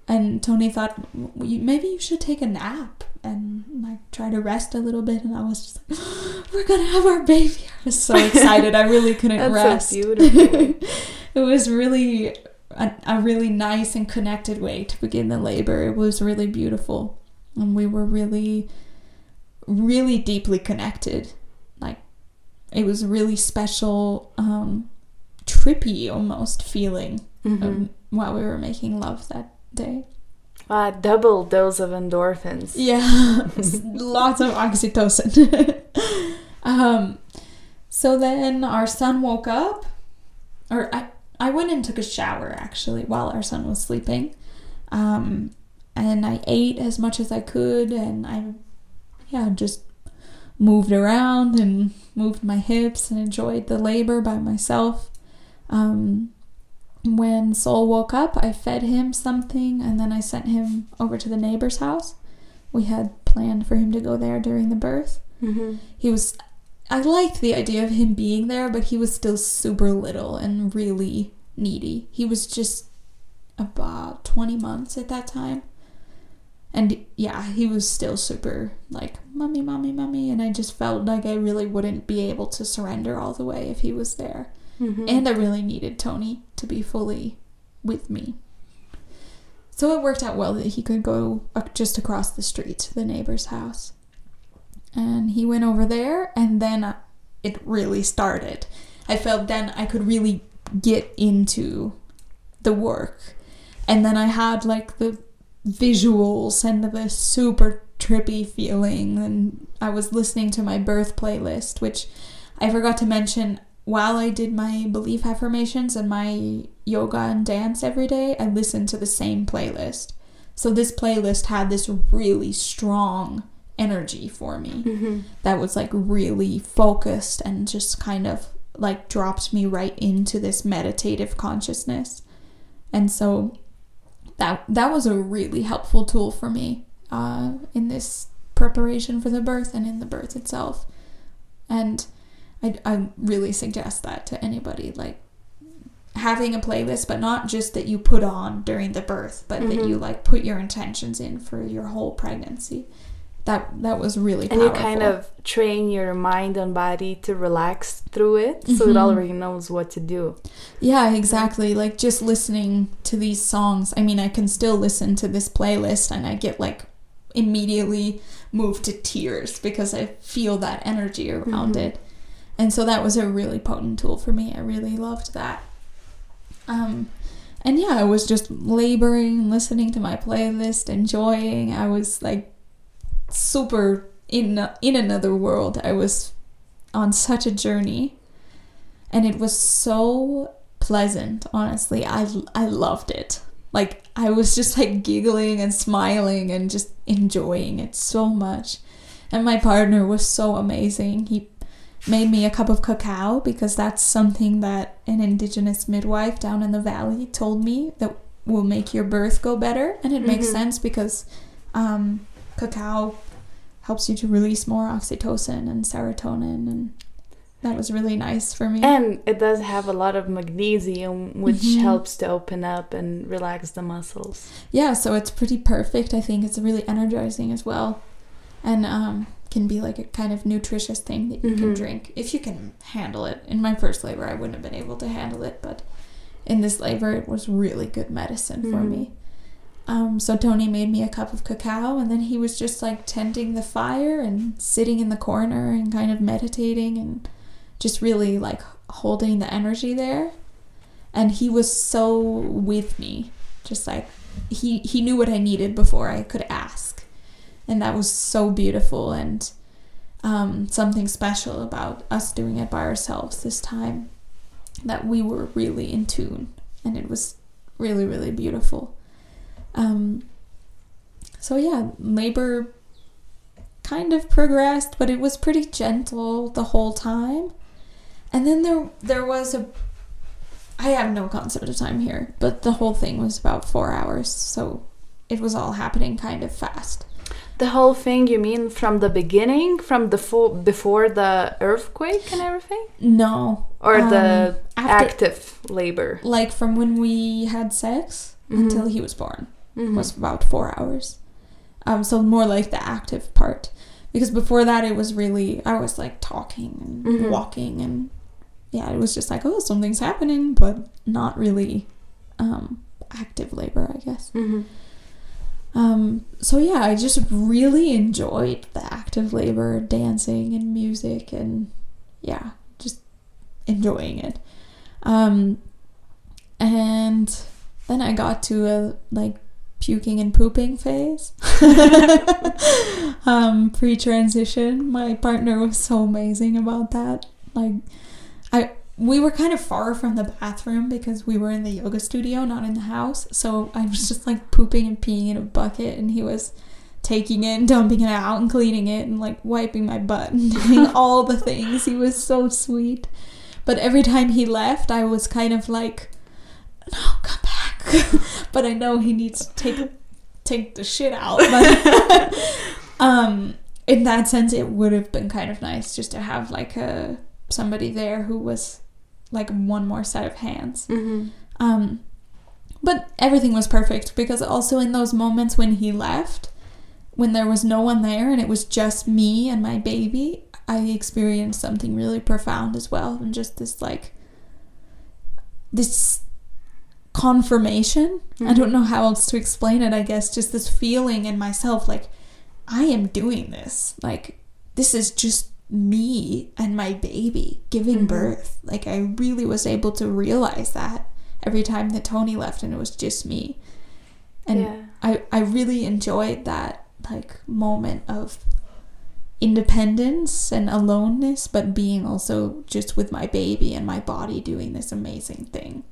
And Tony thought maybe you should take a nap and like try to rest a little bit. And I was just like, [gasps] we're gonna have our baby. I was so [laughs] excited. I really couldn't That's rest. So beautiful. [laughs] it was really a, a really nice and connected way to begin the labor. It was really beautiful. And we were really, really deeply connected. Like, it was really special, um, trippy almost feeling Mhm. um, while we were making love that day. Wow, double dose of endorphins. Yeah, [laughs] lots of oxytocin. [laughs] um, so then our son woke up, or I, I went and took a shower actually while our son was sleeping. Um, and I ate as much as I could, and I, yeah, just moved around and moved my hips and enjoyed the labor by myself. Um, when Sol woke up, I fed him something and then I sent him over to the neighbor's house. We had planned for him to go there during the birth. Mm-hmm. He was, I liked the idea of him being there, but he was still super little and really needy. He was just about 20 months at that time. And yeah, he was still super like, mommy, mommy, mommy. And I just felt like I really wouldn't be able to surrender all the way if he was there. Mm-hmm. And I really needed Tony to be fully with me. So it worked out well that he could go uh, just across the street to the neighbor's house. And he went over there, and then uh, it really started. I felt then I could really get into the work. And then I had like the visuals and the super trippy feeling. And I was listening to my birth playlist, which I forgot to mention while I did my belief affirmations and my yoga and dance every day, I listened to the same playlist. So this playlist had this really strong energy for me Mm-hmm. that was like really focused and just kind of like dropped me right into this meditative consciousness. And so that that was a really helpful tool for me uh, in this preparation for the birth and in the birth itself. And I, I really suggest that to anybody like having a playlist but not just that you put on during the birth but that Mhm. you like put your intentions in for your whole pregnancy that that was really And you kind of train your mind and body to relax through it so it Mhm. already knows what to do. Yeah, exactly. Like just listening to these songs. I mean, I can still listen to this playlist and I get like immediately moved to tears because I feel that energy around Mhm. it. And so that was a really potent tool for me. I really loved that. Um and yeah, I was just laboring, listening to my playlist, enjoying. I was like super in in another world. I was on such a journey. And it was so pleasant honestly. I i loved it. Like i was just like giggling and smiling and just enjoying it so much. And my partner was so amazing. He made me a cup of cacao because that's something that an indigenous midwife down in the valley told me that will make your birth go better. And it makes Mhm. sense because um, cacao helps you to release more oxytocin and serotonin and that was really nice for me. And it does have a lot of magnesium, which Mhm. helps to open up and relax the muscles. yeah, so it's pretty perfect. I think it's really energizing as well, and um, can be like a kind of nutritious thing that you can Mhm. drink if you can handle it. In my first labor, I wouldn't have been able to handle it, but in this labor, it was really good medicine for Mhm. me. Um, so Tony made me a cup of cacao, and then he was just like tending the fire and sitting in the corner and kind of meditating and just really like holding the energy there. And he was so with me, just like he he knew what I needed before I could ask, and that was so beautiful and um, something special about us doing it by ourselves this time. That we were really in tune, and it was really really beautiful. Um, so yeah, labor kind of progressed, but it was pretty gentle the whole time. And then there there was a I have no concept of time here, but the whole thing was about 4 hours, so it was all happening kind of fast. The whole thing, you mean from the beginning, from the full, before the earthquake and everything? No. Or the Um, after- active labor? Like from when we had sex Mhm. until he was born. Mhm. was about four hours. Um, so more like the active part, because before that it was really I was like talking and Mhm. walking and yeah, it was just like oh something's happening, but not really um, active labor, I guess. Mhm. Um, so yeah, I just really enjoyed the active labor, dancing and music, and yeah, just enjoying it. Um, and then I got to a like puking and pooping phase. [laughs] um, pre-transition, my partner was so amazing about that. Like, I we were kind of far from the bathroom because we were in the yoga studio, not in the house. So I was just like pooping and peeing in a bucket, and he was taking it and dumping it out and cleaning it and like wiping my butt and doing [laughs] all the things. He was so sweet. But every time he left, I was kind of like, no, come back. [laughs] but I know he needs to take take the shit out. But [laughs] um, in that sense, it would have been kind of nice just to have like a somebody there who was like one more set of hands. Mhm. Um, but everything was perfect because also in those moments when he left, when there was no one there and it was just me and my baby, I experienced something really profound as well. And just this like, this confirmation. I don't know how else to explain it, I guess. Just this feeling in myself like, I am doing this. Like, this is just me and my baby giving Mhm. birth. Like, I really was able to realize that every time that Tony left and it was just me. And yeah. I, I really enjoyed that like moment of independence and aloneness, but being also just with my baby and my body doing this amazing thing.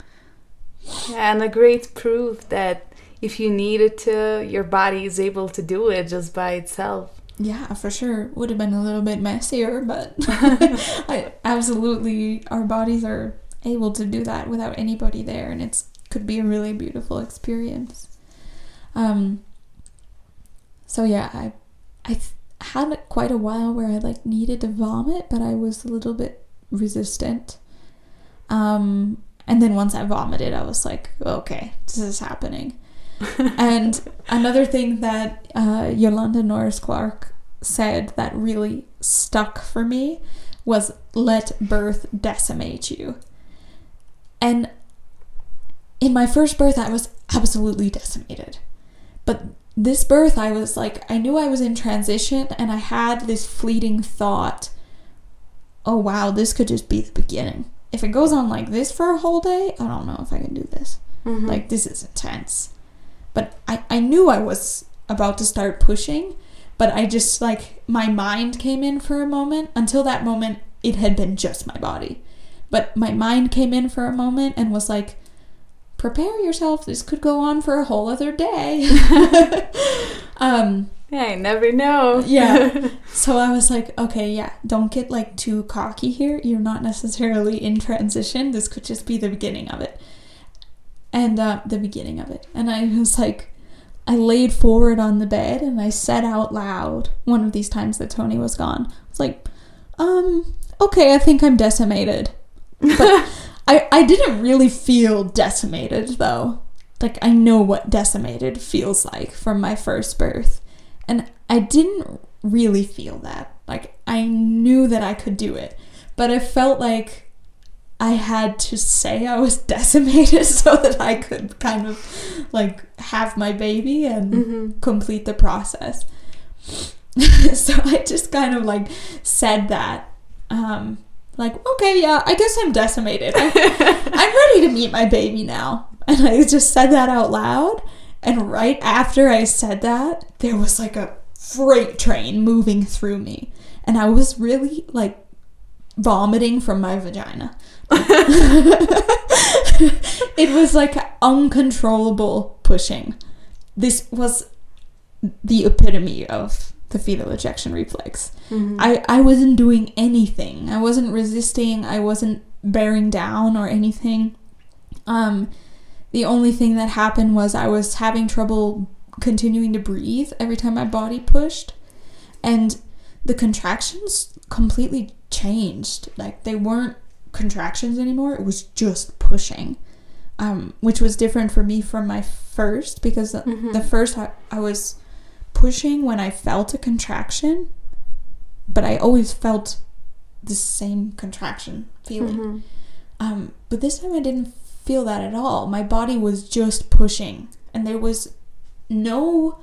And a great proof that if you needed to, your body is able to do it just by itself. Yeah, for sure. Would have been a little bit messier, but [laughs] I, absolutely, our bodies are able to do that without anybody there, and it's could be a really beautiful experience. Um. So yeah, I I had quite a while where I like needed to vomit, but I was a little bit resistant. Um, and then once I vomited, I was like, okay, this is happening. [laughs] and another thing that uh, Yolanda Norris Clark said that really stuck for me was let birth decimate you. And in my first birth, I was absolutely decimated. But this birth, I was like, I knew I was in transition, and I had this fleeting thought oh wow, this could just be the beginning. If it goes on like this for a whole day, I don't know if I can do this. Mhm. Like, this is intense. But I, I knew I was about to start pushing, but I just, like, my mind came in for a moment. Until that moment, it had been just my body. But my mind came in for a moment and was like, prepare yourself. This could go on for a whole other day. [laughs] [laughs] um, yeah, I never know. Yeah. [laughs] so I was like, okay, yeah, don't get like too cocky here. You're not necessarily in transition. This could just be the beginning of it. And uh, the beginning of it. And I was like, I laid forward on the bed and I said out loud one of these times that Tony was gone. I was like, um, okay, I think I'm decimated. But [laughs] I, I didn't really feel decimated though. Like I know what decimated feels like from my first birth. And I didn't really feel that. Like I knew that I could do it. But I felt like I had to say I was [laughs] decimated [laughs] so that I could kind of like have my baby and Mm-hmm. complete the process. [laughs] so I just kind of like said that. Um, like, okay, yeah, I guess I'm decimated. I, I'm ready to meet my baby now. And I just said that out loud. And right after I said that, there was like a freight train moving through me. And I was really like vomiting from my vagina. it was like uncontrollable pushing. This was the epitome of the fetal ejection reflex. Mm-hmm. I, I wasn't doing anything. I wasn't resisting. I wasn't bearing down or anything. Um, the only thing that happened was I was having trouble continuing to breathe every time my body pushed. And the contractions completely changed. Like they weren't contractions anymore, it was just pushing. Um, which was different for me from my first because the- Mhm. the first I, I was pushing when I felt a contraction, but I always felt the same contraction feeling. Mm-hmm. Um, but this time I didn't feel that at all. My body was just pushing, and there was no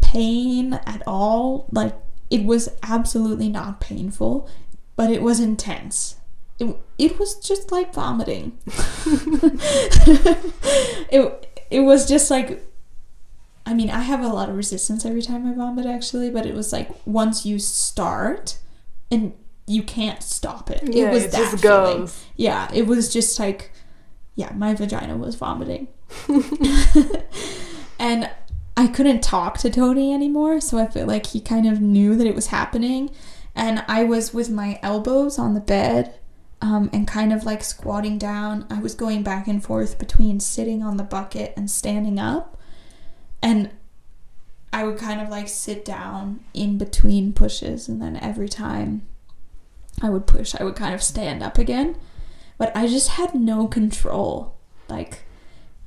pain at all. Like it was absolutely not painful, but it was intense. It, it was just like vomiting. [laughs] it it was just like I mean, I have a lot of resistance every time I vomit actually, but it was like once you start and you can't stop it. Yeah, it was it that just feeling. goes. Yeah, it was just like, yeah, my vagina was vomiting. [laughs] and I couldn't talk to Tony anymore, so I feel like he kind of knew that it was happening. And I was with my elbows on the bed um, and kind of like squatting down. I was going back and forth between sitting on the bucket and standing up. And I would kind of like sit down in between pushes, and then every time I would push, I would kind of stand up again. But I just had no control. Like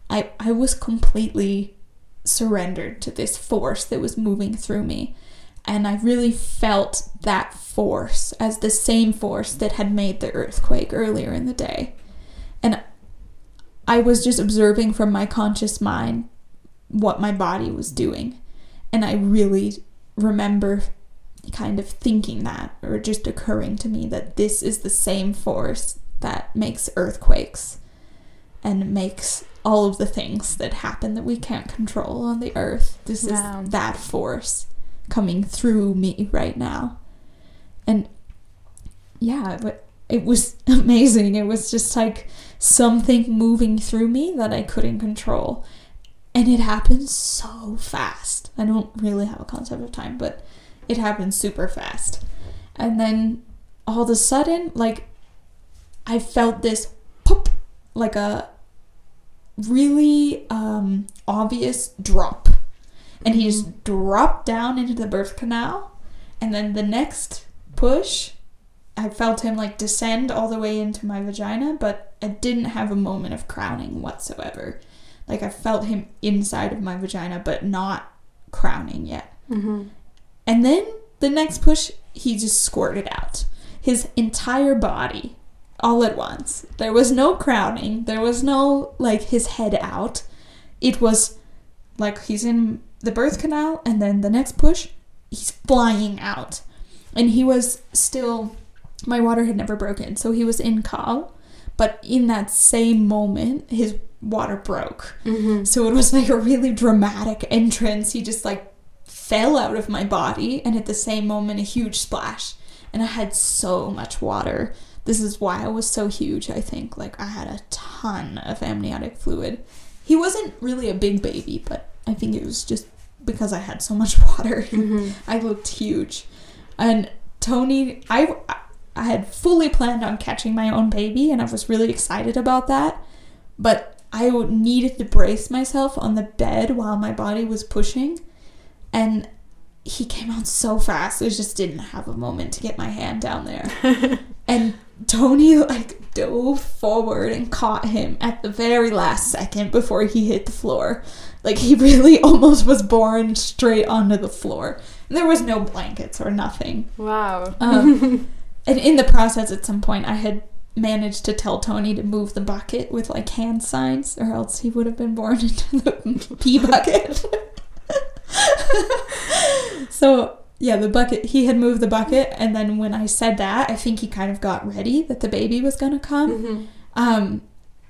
I I was completely surrendered to this force that was moving through me. And I really felt that force as the same force that had made the earthquake earlier in the day. And I was just observing from my conscious mind what my body was doing. And I really remember kind of thinking that, or just occurring to me that this is the same force that makes earthquakes and makes all of the things that happen that we can't control on the earth. This Wow. is that force coming through me right now. And yeah, but it was [laughs] amazing. It was just like something moving through me that I couldn't control. And it happened so fast. I don't really have a concept of time, but it happened super fast. And then all of a sudden, like, I felt this pop, like a really um, obvious drop. And he just dropped down into the birth canal. And then the next push, I felt him like descend all the way into my vagina, but I didn't have a moment of crowning whatsoever. Like I felt him inside of my vagina, but not crowning yet. Mm-hmm. And then the next push, he just squirted out his entire body all at once. There was no crowning, there was no like his head out. It was like he's in the birth canal, and then the next push, he's flying out. And he was still, my water had never broken, so he was in caul. But in that same moment, his water broke. Mm-hmm. So it was like a really dramatic entrance. He just like fell out of my body, and at the same moment, a huge splash. And I had so much water. This is why I was so huge, I think. Like, I had a ton of amniotic fluid. He wasn't really a big baby, but I think it was just because I had so much [laughs] water. Mm-hmm. I looked huge. And Tony, I, I had fully planned on catching my own baby, and I was really excited about that. But I needed to brace myself on the bed while my body was pushing, and he came out so fast. I just didn't have a moment to get my hand down there. [laughs] and Tony like dove forward and caught him at the very last second before he hit the floor. Like he [laughs] really almost was born straight onto the floor. And there was no blankets or nothing. Wow. Um, [laughs] and in the process, at some point, I had managed to tell Tony to move the bucket with like hand signs, or else he would have been born [laughs] into the pee bucket. so yeah, the bucket. He had moved the bucket, and then when I said that, I think he kind of got ready that the baby was gonna come. Mhm. Um,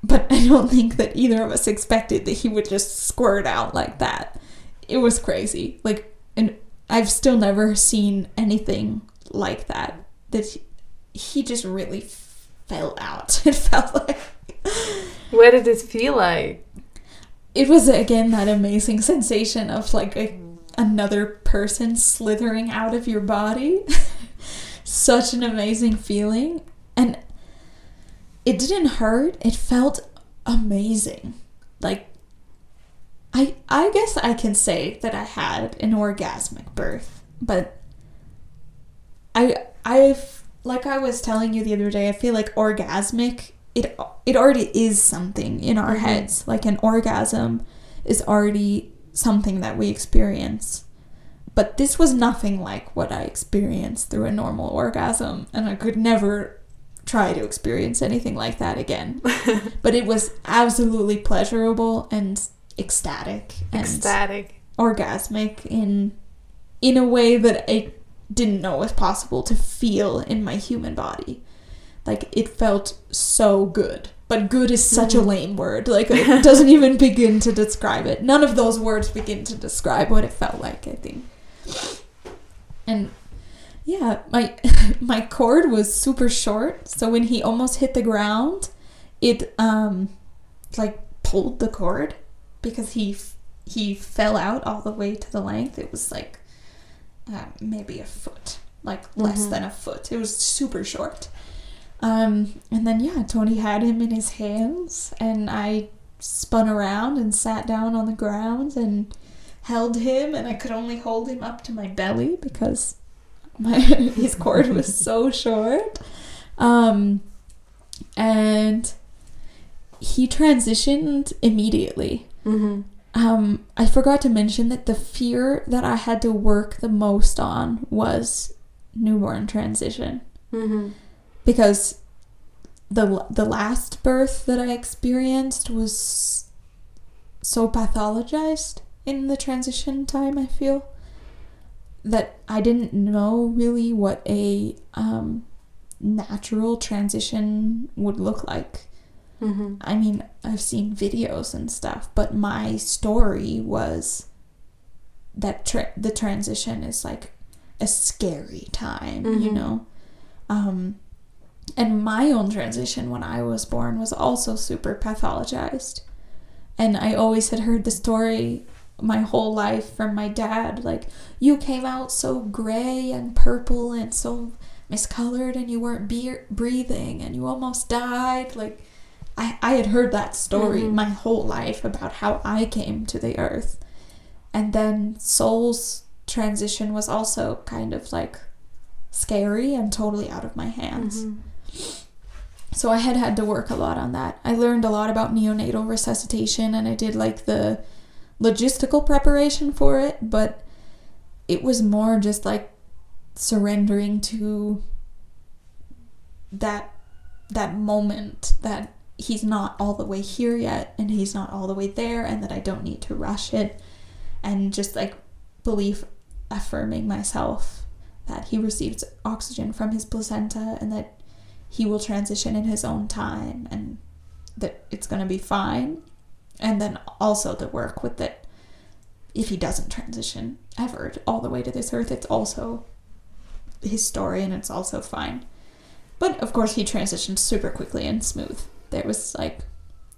but I don't think that either of us expected that he would just squirt out like that. It was crazy. Like, and I've still never seen anything like that. That he, he just really fell out. [laughs] It felt like What did it feel like? it was again that amazing sensation of like a, another person slithering out of your body. [laughs] Such an amazing feeling, and it didn't hurt. It felt amazing. Like I I guess I can say that I had an orgasmic birth, but I I've like I was telling you the other day, I feel like orgasmic it it already is something in our Mhm. heads. Like an orgasm is already something that we experience. But this was nothing like what I experienced through a normal orgasm, and I could never try to experience anything like that again. [laughs] but it was absolutely pleasurable and ecstatic and Ecstatic. orgasmic in in a way that I didn't know was possible to feel in my human body. Like it felt so good. But good is such a Mhm. lame word. Like [laughs] it doesn't even begin to describe it. None of those words begin to describe what it felt like, I think. And yeah, my [laughs] my cord was super short, so when he almost hit the ground, it um like pulled the cord because he he fell out all the way to the length. It was like uh, maybe a foot, like less Mhm. than a foot. It was super short. Um, and then yeah, Tony had him in his hands, and I spun around and sat down on the ground and held him, and I could only hold him up to my belly because my [laughs] his cord was [laughs] so short. Um, and he transitioned immediately. Mm-hmm. Um, I forgot to mention that the fear that I had to work the most on was newborn transition Mm-hmm. Because the the last birth that I experienced was so pathologized in the transition time. I feel that I didn't know really what a um, natural transition would look like. Mm-hmm. I mean, I've seen videos and stuff, but my story was that tra- the transition is like a scary time, you Mhm. know. Um, and my own transition when I was born was also super pathologized, and I always had heard the story my whole life from my dad, like you came out so gray and purple and so miscolored, and you weren't be- breathing, and you almost died, like. I, I had heard that story Mhm. my whole life about how I came to the earth. And then Sol's transition was also kind of like scary and totally out of my hands. Mm-hmm. So I had had to work a lot on that. I learned a lot about neonatal resuscitation and I did like the logistical preparation for it, but it was more just like surrendering to that that moment that he's not all the way here yet and he's not all the way there and that I don't need to rush it and just like belief affirming myself that he receives oxygen from his placenta and that he will transition in his own time and that it's going to be fine. And then also the work with that if he doesn't transition ever all the way to this earth it's also his story and it's also fine. But of course he transitioned super quickly and smooth. There was like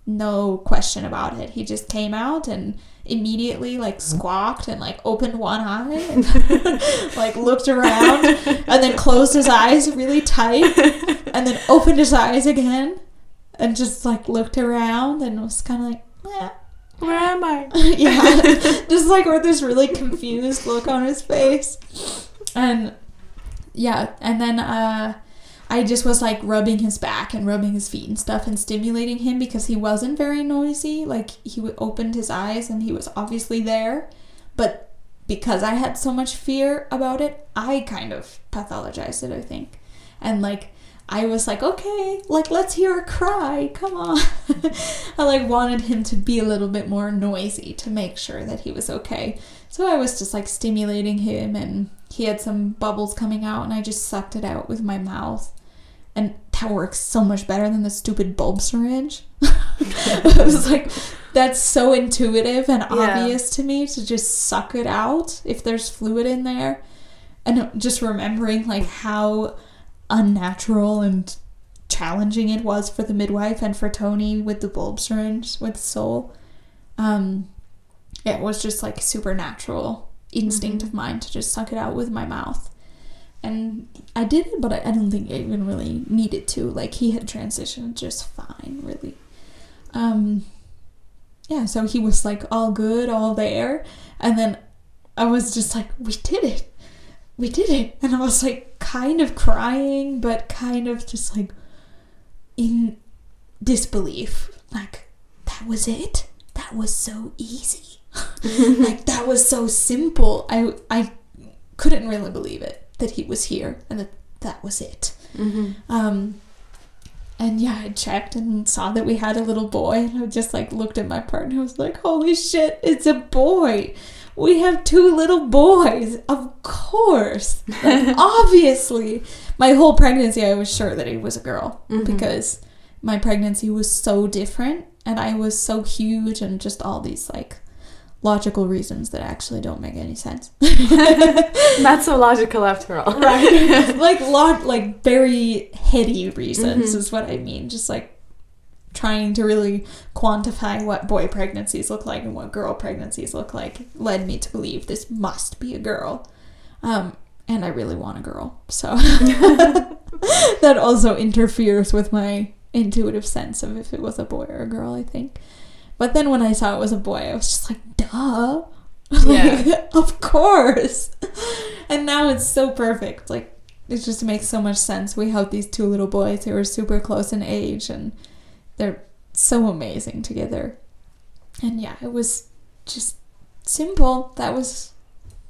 no question about it. He just came out and immediately like squawked and like opened one eye [laughs] and [laughs] like looked around and then closed his eyes really tight and then opened his eyes again and just like looked around and was kind of like, eh. Where am I? [laughs] yeah, just like with this really confused look on his face, and yeah, and then uh, I just was like rubbing his back and rubbing his feet and stuff and stimulating him because he wasn't very noisy. Like he opened his eyes and he was obviously there, but because I had so much fear about it, I kind of pathologized it. I think, and like I was like, okay, like let's hear a cry. Come on. [laughs] I like wanted him to be a little bit more noisy to make sure that he was okay. So I was just like stimulating him and he had some bubbles coming out and I just sucked it out with my mouth. And that works so much better than the stupid bulb syringe. [laughs] [laughs] I was like, that's so intuitive and Yeah. obvious to me to just suck it out if there's fluid in there. And just remembering like how unnatural and challenging it was for the midwife and for Tony with the bulb syringe with Sol. Um, it was just like supernatural instinct of mine to just suck it out with my mouth. And I did it, but I, I don't think I even really needed to. Like he had transitioned just fine, really. Um, yeah, so he was like all good, all there, and then I was just like, we did it, we did it, and I was like kind of crying, but kind of just like in disbelief, like that was it, that was so easy, [laughs] like that was so simple. I I couldn't really believe it that he was here and that that was it. Mm-hmm. Um, and yeah, I checked and saw that we had a little boy, and I just like looked at my partner. I was like, "Holy shit, it's a boy! We have two little boys, of course, like, [laughs] obviously." My whole pregnancy, I was sure that it was a girl Mhm. because my pregnancy was so different, and I was so huge, and just all these like logical reasons that actually don't make any sense. [laughs] Not so logical after all. right [laughs] like lot like very heady reasons Mhm. is what i mean just like trying to really quantify what boy pregnancies look like and what girl pregnancies look like led me to believe this must be a girl um and i really want a girl so [laughs] that also interferes with my intuitive sense of if it was a boy or a girl i think but then when i saw it was a boy i was just like duh. [laughs] Like, of course. And now it's so perfect. Like it just makes so much sense. We have these two little boys who are super close in age and they're so amazing together. And yeah it was just simple. That was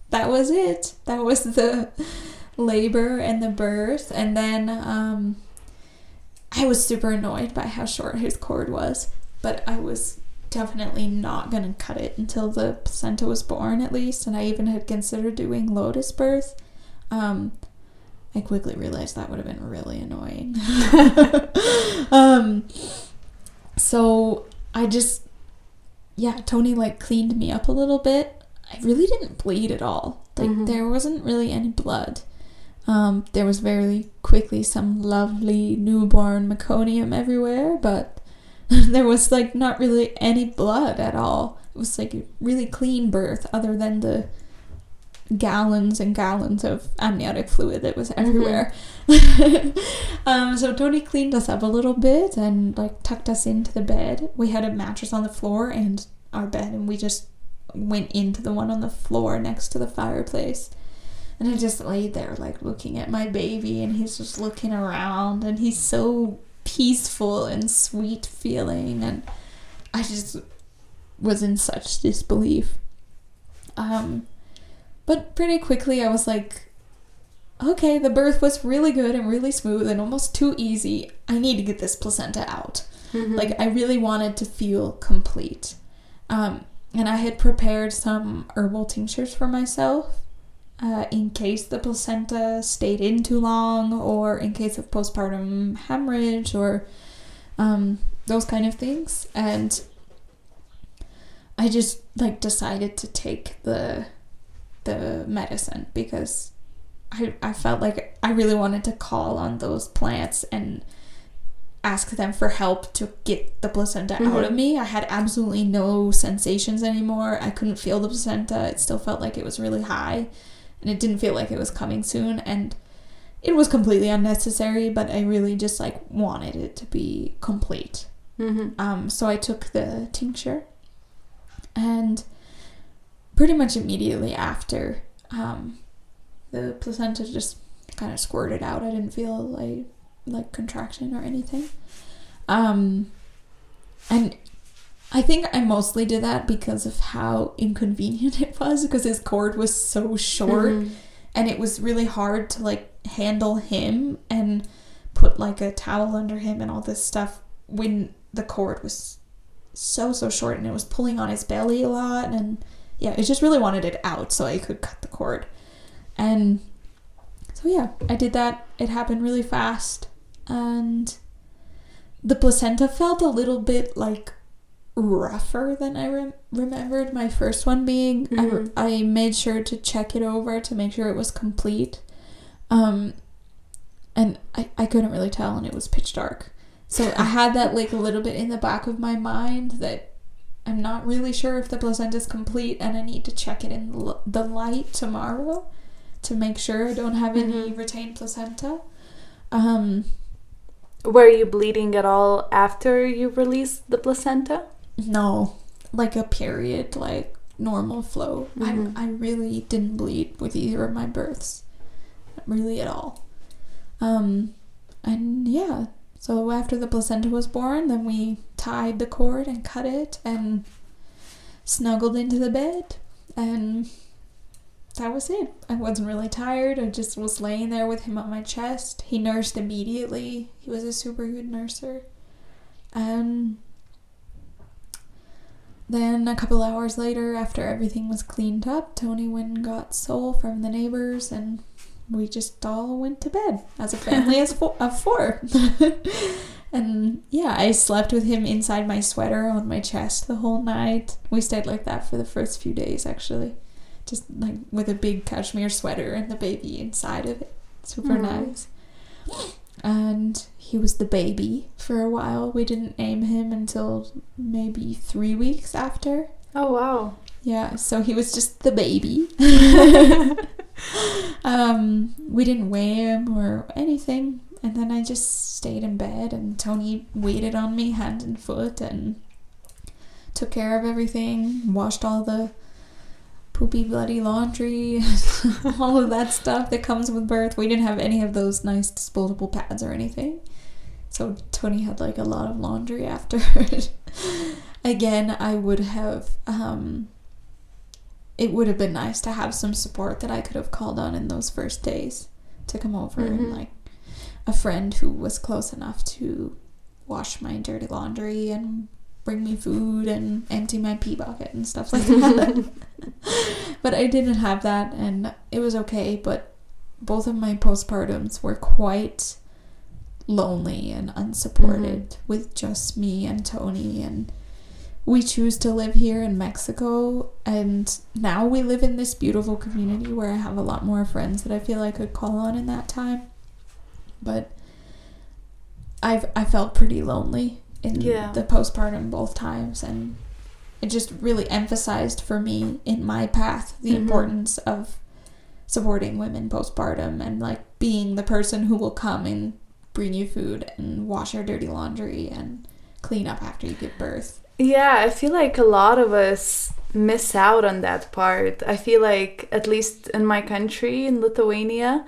that was it. That was [laughs] the labor and the birth. And then um i was super annoyed by how short his cord was but i was definitely not gonna cut it until the placenta was born at least and i even had considered doing lotus birth. Um i quickly realized that would have been really annoying. [laughs] Um so i just yeah tony like cleaned me up a little bit. I really didn't bleed at all. Like Mhm. there wasn't really any blood. Um there was very quickly some lovely newborn meconium everywhere but [laughs] there was like not really any blood at all. It was like a really clean birth, other than the gallons and gallons of amniotic fluid that was everywhere. [laughs] um, so Tony cleaned us up a little bit and like tucked us into the bed. We had a mattress on the floor and our bed, and we just went into the one on the floor next to the fireplace. And I just laid there, like looking at my baby, and he's just looking around, and he's so peaceful and sweet feeling and I just was in such disbelief. Um but pretty quickly I was like okay, the birth was really good and really smooth and almost too easy. I need to get this placenta out. Mhm. Like I really wanted to feel complete. Um and I had prepared some herbal tinctures for myself uh, in case the placenta stayed in too long or in case of postpartum hemorrhage or um, those kind of things. And i just like decided to take the the medicine because I, I felt like i really wanted to call on those plants and ask them for help to get the placenta out of Mhm. me. I had absolutely no sensations anymore. I couldn't feel the placenta. It still felt like it was really high and it didn't feel like it was coming soon and it was completely unnecessary but i really just like wanted it to be complete Mm-hmm. Um, so I took the tincture, and pretty much immediately after, um, the placenta just kind of squirted out. I didn't feel like like contraction or anything. Um, and I think I mostly did that because of how inconvenient [laughs] it was because his cord was so short Mm-hmm. and it was really hard to like handle him and put like a towel under him and all this stuff when the cord was so so short and it was pulling on his belly a lot and yeah it just really wanted it out so i could cut the cord and so yeah i did that it happened really fast and the placenta felt a little bit like rougher than I rem- remembered my first one being. Mhm. I, I made sure to check it over to make sure it was complete. Um, and I, I couldn't really tell, and it was pitch dark. So [laughs] I had that like a little bit in the back of my mind that I'm not really sure if the placenta is complete, and I need to check it in l- the light tomorrow to make sure I don't have any Mhm. retained placenta. Um, Were you bleeding at all after you released the placenta? No, like a period, like normal flow. Mhm. I I really didn't bleed with either of my births, really at all. Um, and yeah, so after the placenta was born, then we tied the cord and cut it and snuggled into the bed, and that was it. I wasn't really tired. I just was laying there with him on my chest. He nursed immediately. He was a super good nurser, and then a couple hours later, after everything was cleaned up, Tony went and got Sol from the neighbors, and we just all went to bed as a family as fo- of four. [laughs] and yeah, I slept with him inside my sweater on my chest the whole night. We stayed like that for the first few days, actually, just like with a big cashmere sweater and the baby inside of it. Super Mhm. nice. And he was the baby for a while. We didn't name him until maybe three weeks after. Oh wow. Yeah, so he was just the baby. [laughs] [laughs] um, we didn't weigh him or anything. And then I just stayed in bed, and Tony waited on me hand and foot and took care of everything, washed all the poopy, bloody laundry, [laughs] all of that stuff that comes with birth. We didn't have any of those nice disposable pads or anything. So Tony had like a lot of laundry after. [laughs] Again, I would have um it would have been nice to have some support that I could have called on in those first days to come over Mhm. and like a friend who was close enough to wash my dirty laundry and bring me food and empty my pee bucket and stuff like that. [laughs] but I didn't have that and it was okay, but both of my postpartums were quite lonely and unsupported with just me and Tony and we choose to live here in Mexico and now we live in this beautiful community where I have a lot more friends that I feel I could call on in that time. But I've I felt pretty lonely in Yeah. the postpartum both times and it just really emphasized for me in my path the Mhm. importance of supporting women postpartum and like being the person who will come and bring you food and wash your dirty laundry and clean up after you give birth. Yeah, I feel like a lot of us miss out on that part. I feel like, at least in my country, in Lithuania,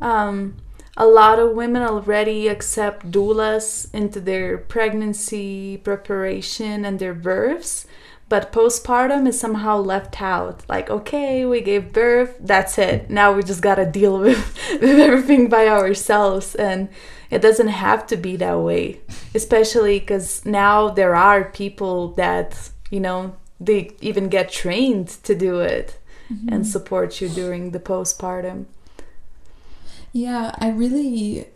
um, a lot of women already accept doulas into their pregnancy preparation and their births. But postpartum is somehow left out. Like, okay, we gave birth, that's it. Now we just gotta deal [laughs] with, with everything by ourselves. And it doesn't have to be that way especially because now there are people that you know they even get trained to do it and support you during the postpartum Yeah, I really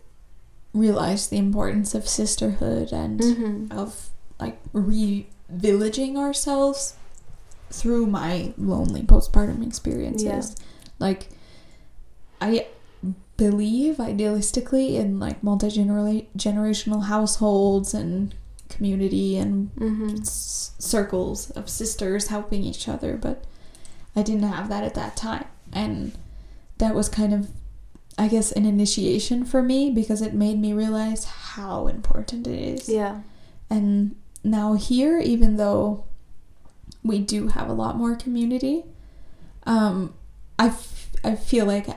realized the importance of sisterhood and mm-hmm. of like re-villaging ourselves through my lonely postpartum experiences. Yeah. Like I believe idealistically in like multi-generational households and community and Mm-hmm. s- circles of sisters helping each other, but I didn't have that at that time. And that was kind of, I guess, an initiation for me because it made me realize how important it is. yeah And now here, even though we do have a lot more community, um, I, f- I feel like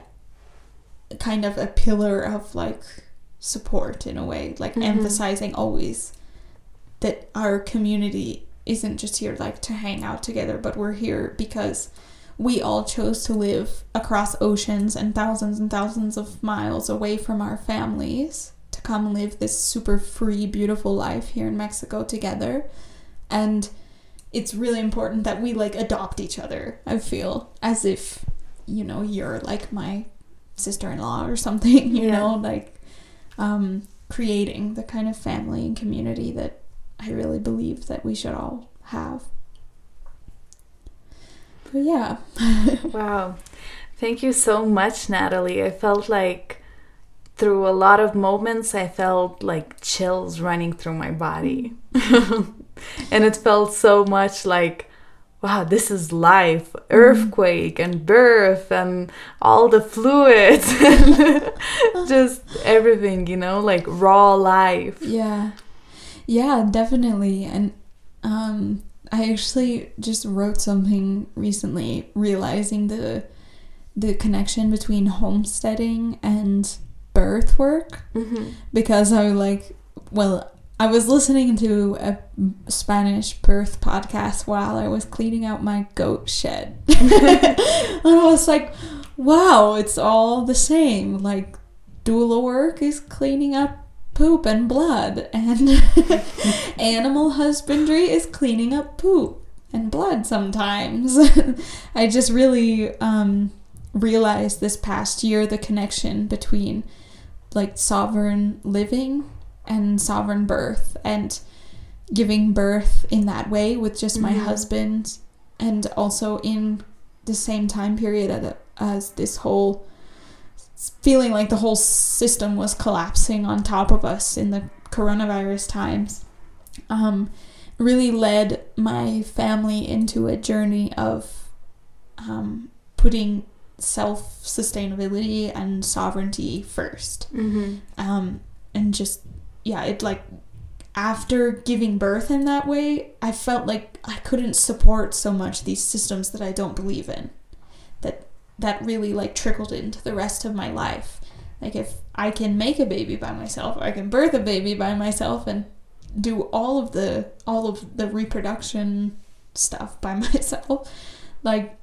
kind of a pillar of like support in a way, like Mhm. emphasizing always that our community isn't just here like to hang out together, but we're here because we all chose to live across oceans and thousands and thousands of miles away from our families to come live this super free, beautiful life here in Mexico together. And it's really important that we like adopt each other, I feel, as if, you know, you're like my sister in law or something, [laughs] you Yeah. know, like um, creating the kind of family and community that I really believe that we should all have. But yeah. [laughs] Wow. Thank you so much, Natalie. I felt like through a lot of moments, I felt like chills running through my body. [laughs] and it felt so much like, wow, this is life earthquake and birth and all the fluids [laughs] and [laughs] just everything, you know, like raw life. Yeah. Yeah, definitely. And um I actually just wrote something recently realizing the the connection between homesteading and birth work hmm because I was like well I was listening to a Spanish birth podcast while I was cleaning out my goat shed. and [laughs] I was like, wow, it's all the same. Like doula work is cleaning up poop and blood and [laughs] animal husbandry is cleaning up poop and blood sometimes. [laughs] I just really um, realized this past year the connection between like sovereign living and sovereign birth and giving birth in that way with just my Mhm. husband and also in the same time period as, as this whole feeling like the whole system was collapsing on top of us in the coronavirus times um, really led my family into a journey of um, putting self sustainability and sovereignty first hmm um, and just yeah it like after giving birth in that way i felt like i couldn't support so much these systems that i don't believe in. That that really like trickled into the rest of my life. Like if i can make a baby by myself or i can birth a baby by myself and do all of the all of the reproduction stuff by [laughs] myself. Like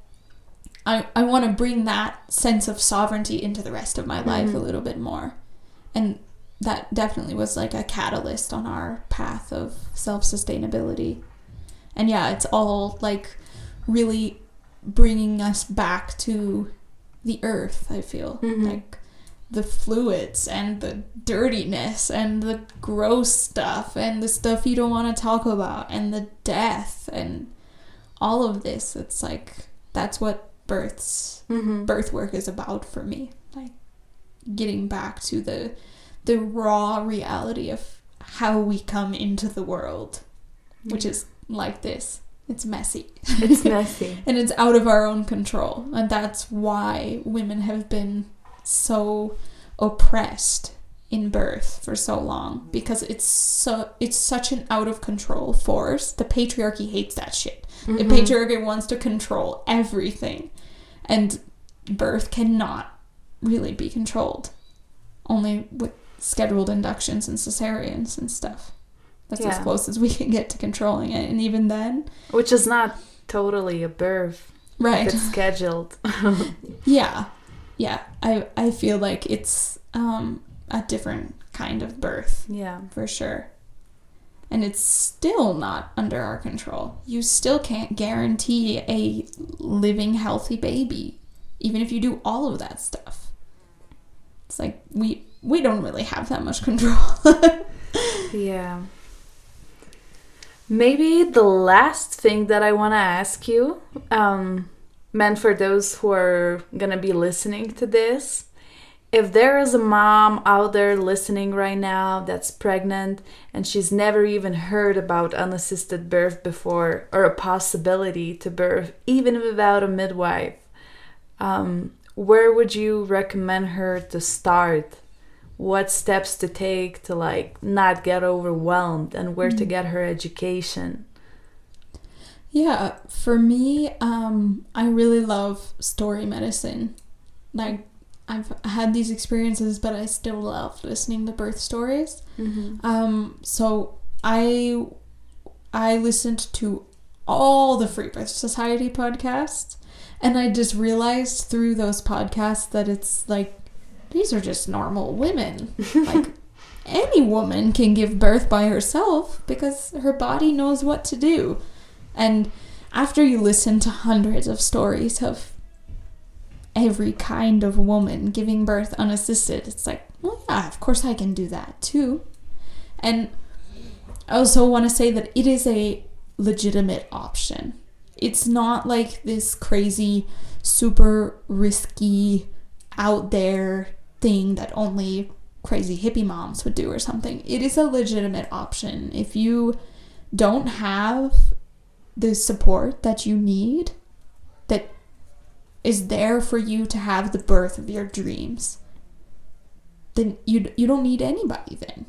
i i want to bring that sense of sovereignty into the rest of my life a Mhm. little bit more. And that definitely was like a catalyst on our path of self sustainability. And yeah, it's all like really bringing us back to the earth, I feel. Mhm. Like the fluids and the dirtiness and the gross stuff and the stuff you don't want to talk about and the death and all of this. It's like that's what births hmm birth work is about for me like getting back to the the raw reality of how we come into the world which is like this. It's messy. It's [laughs] messy. and it's out of our own control. And that's why women have been so oppressed in birth for so long. Because it's so it's such an out of control force. The patriarchy hates that shit. The Mhm. patriarchy wants to control everything. And birth cannot really be controlled. Only with scheduled inductions and cesareans and stuff that's as close as we can get to controlling it and even then Which is not totally a birth. right it's scheduled. [laughs] [laughs] Yeah, yeah. I I feel like it's um a different kind of birth yeah. for sure, and it's still not under our control. You still can't guarantee a living healthy baby, even if you do all of that stuff. It's like we we don't really have that much control. [laughs] Yeah. Maybe the last thing that I want to ask you, um, meant for those who are gonna be listening to this, if there is a mom out there listening right now that's pregnant and she's never even heard about unassisted birth before or a possibility to birth, even without a midwife, um, where would you recommend her to start what steps to take to like not get overwhelmed and where to Mm. get her education. Yeah, for me, um, I really love story medicine. Like, I've had these experiences, but I still love listening to birth stories. Um, so I I listened to all the Free Birth Society podcasts, and I just realized through those podcasts that it's like these are just normal women. like [laughs] any woman can give birth by herself because her body knows what to do. And after you listen to hundreds of stories of every kind of woman giving birth unassisted, it's like, well, yeah, of course I can do that too. And I also want to say that it is a legitimate option. It's not like this crazy, super risky, out there thing that only crazy hippie moms would do or something. It is a legitimate option. If you don't have the support that you need, that is there for you to have the birth of your dreams, then you you don't need anybody then.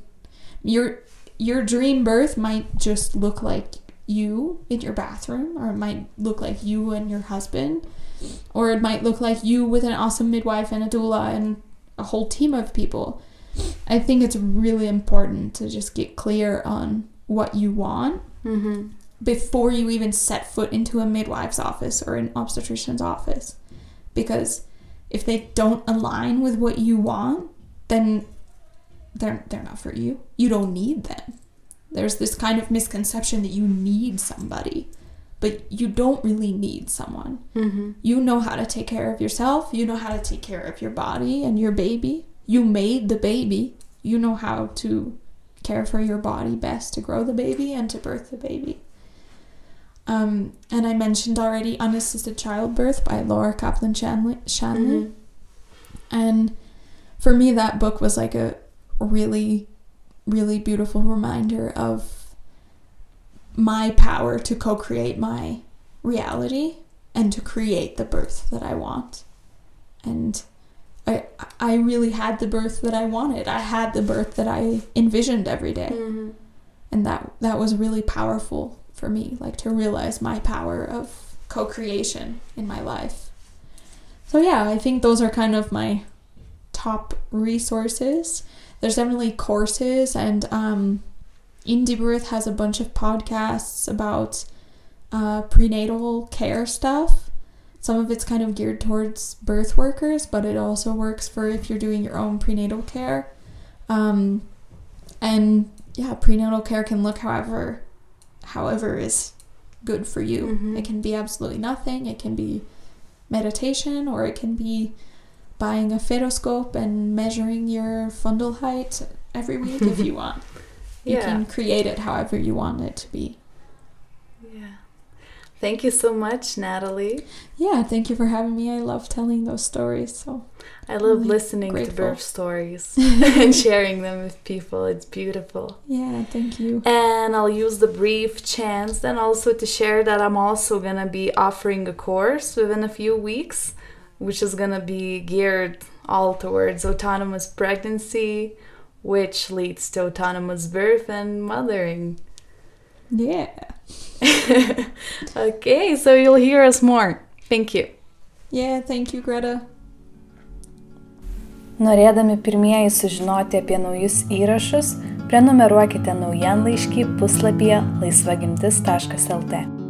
Your your dream birth might just look like you in your bathroom or it might look like you and your husband or it might look like you with an awesome midwife and a doula and a whole team of people. I think it's really important to just get clear on what you want Mm-hmm. before you even set foot into a midwife's office or an obstetrician's office. Because if they don't align with what you want, then they're they're not for you. You don't need them. There's this kind of misconception that you need somebody, but you don't really need someone. Mm-hmm. You know how to take care of yourself, you know how to take care of your body and your baby. You made the baby. You know how to care for your body best to grow the baby and to birth the baby. Um, and I mentioned already Unassisted Childbirth by Laura Kaplan Shanley. Shanley. Mhm. And for me, that book was like a really, really beautiful reminder of my power to co create my reality and to create the birth that I want. And I, I really had the birth that I wanted. I had the birth that I envisioned every day Mm-hmm. and that that was really powerful for me like to realize my power of co-creation in my life so yeah i think those are kind of my top resources there's definitely courses and um indie birth has a bunch of podcasts about uh, prenatal care stuff. Some of it's kind of geared towards birth workers but it also works for if you're doing your own prenatal care. Um, and yeah prenatal care can look however however is good for you. Mhm. it can be absolutely nothing. It can be meditation or it can be buying a fetoscope and measuring your fundal height every week if you [laughs] want you Yeah. can create it however you want it to be Yeah. Thank you so much, Natalie. yeah thank you for having me i love telling those stories so I love Really listening grateful. to birth stories [laughs] and sharing them with people. It's beautiful. yeah thank you And I'll use the brief chance then also to share that I'm also going to be offering a course within a few weeks, which is going to be geared all towards autonomous pregnancy, which leads to autonomous birth and mothering. yeah [laughs] okay, so you'll hear us more. Thank you. yeah thank you greta Norėdami pirmieji sužinoti apie naujus įrašus, prenumeruokite naujienlaiškį puslapyje laisvagimtis.lt.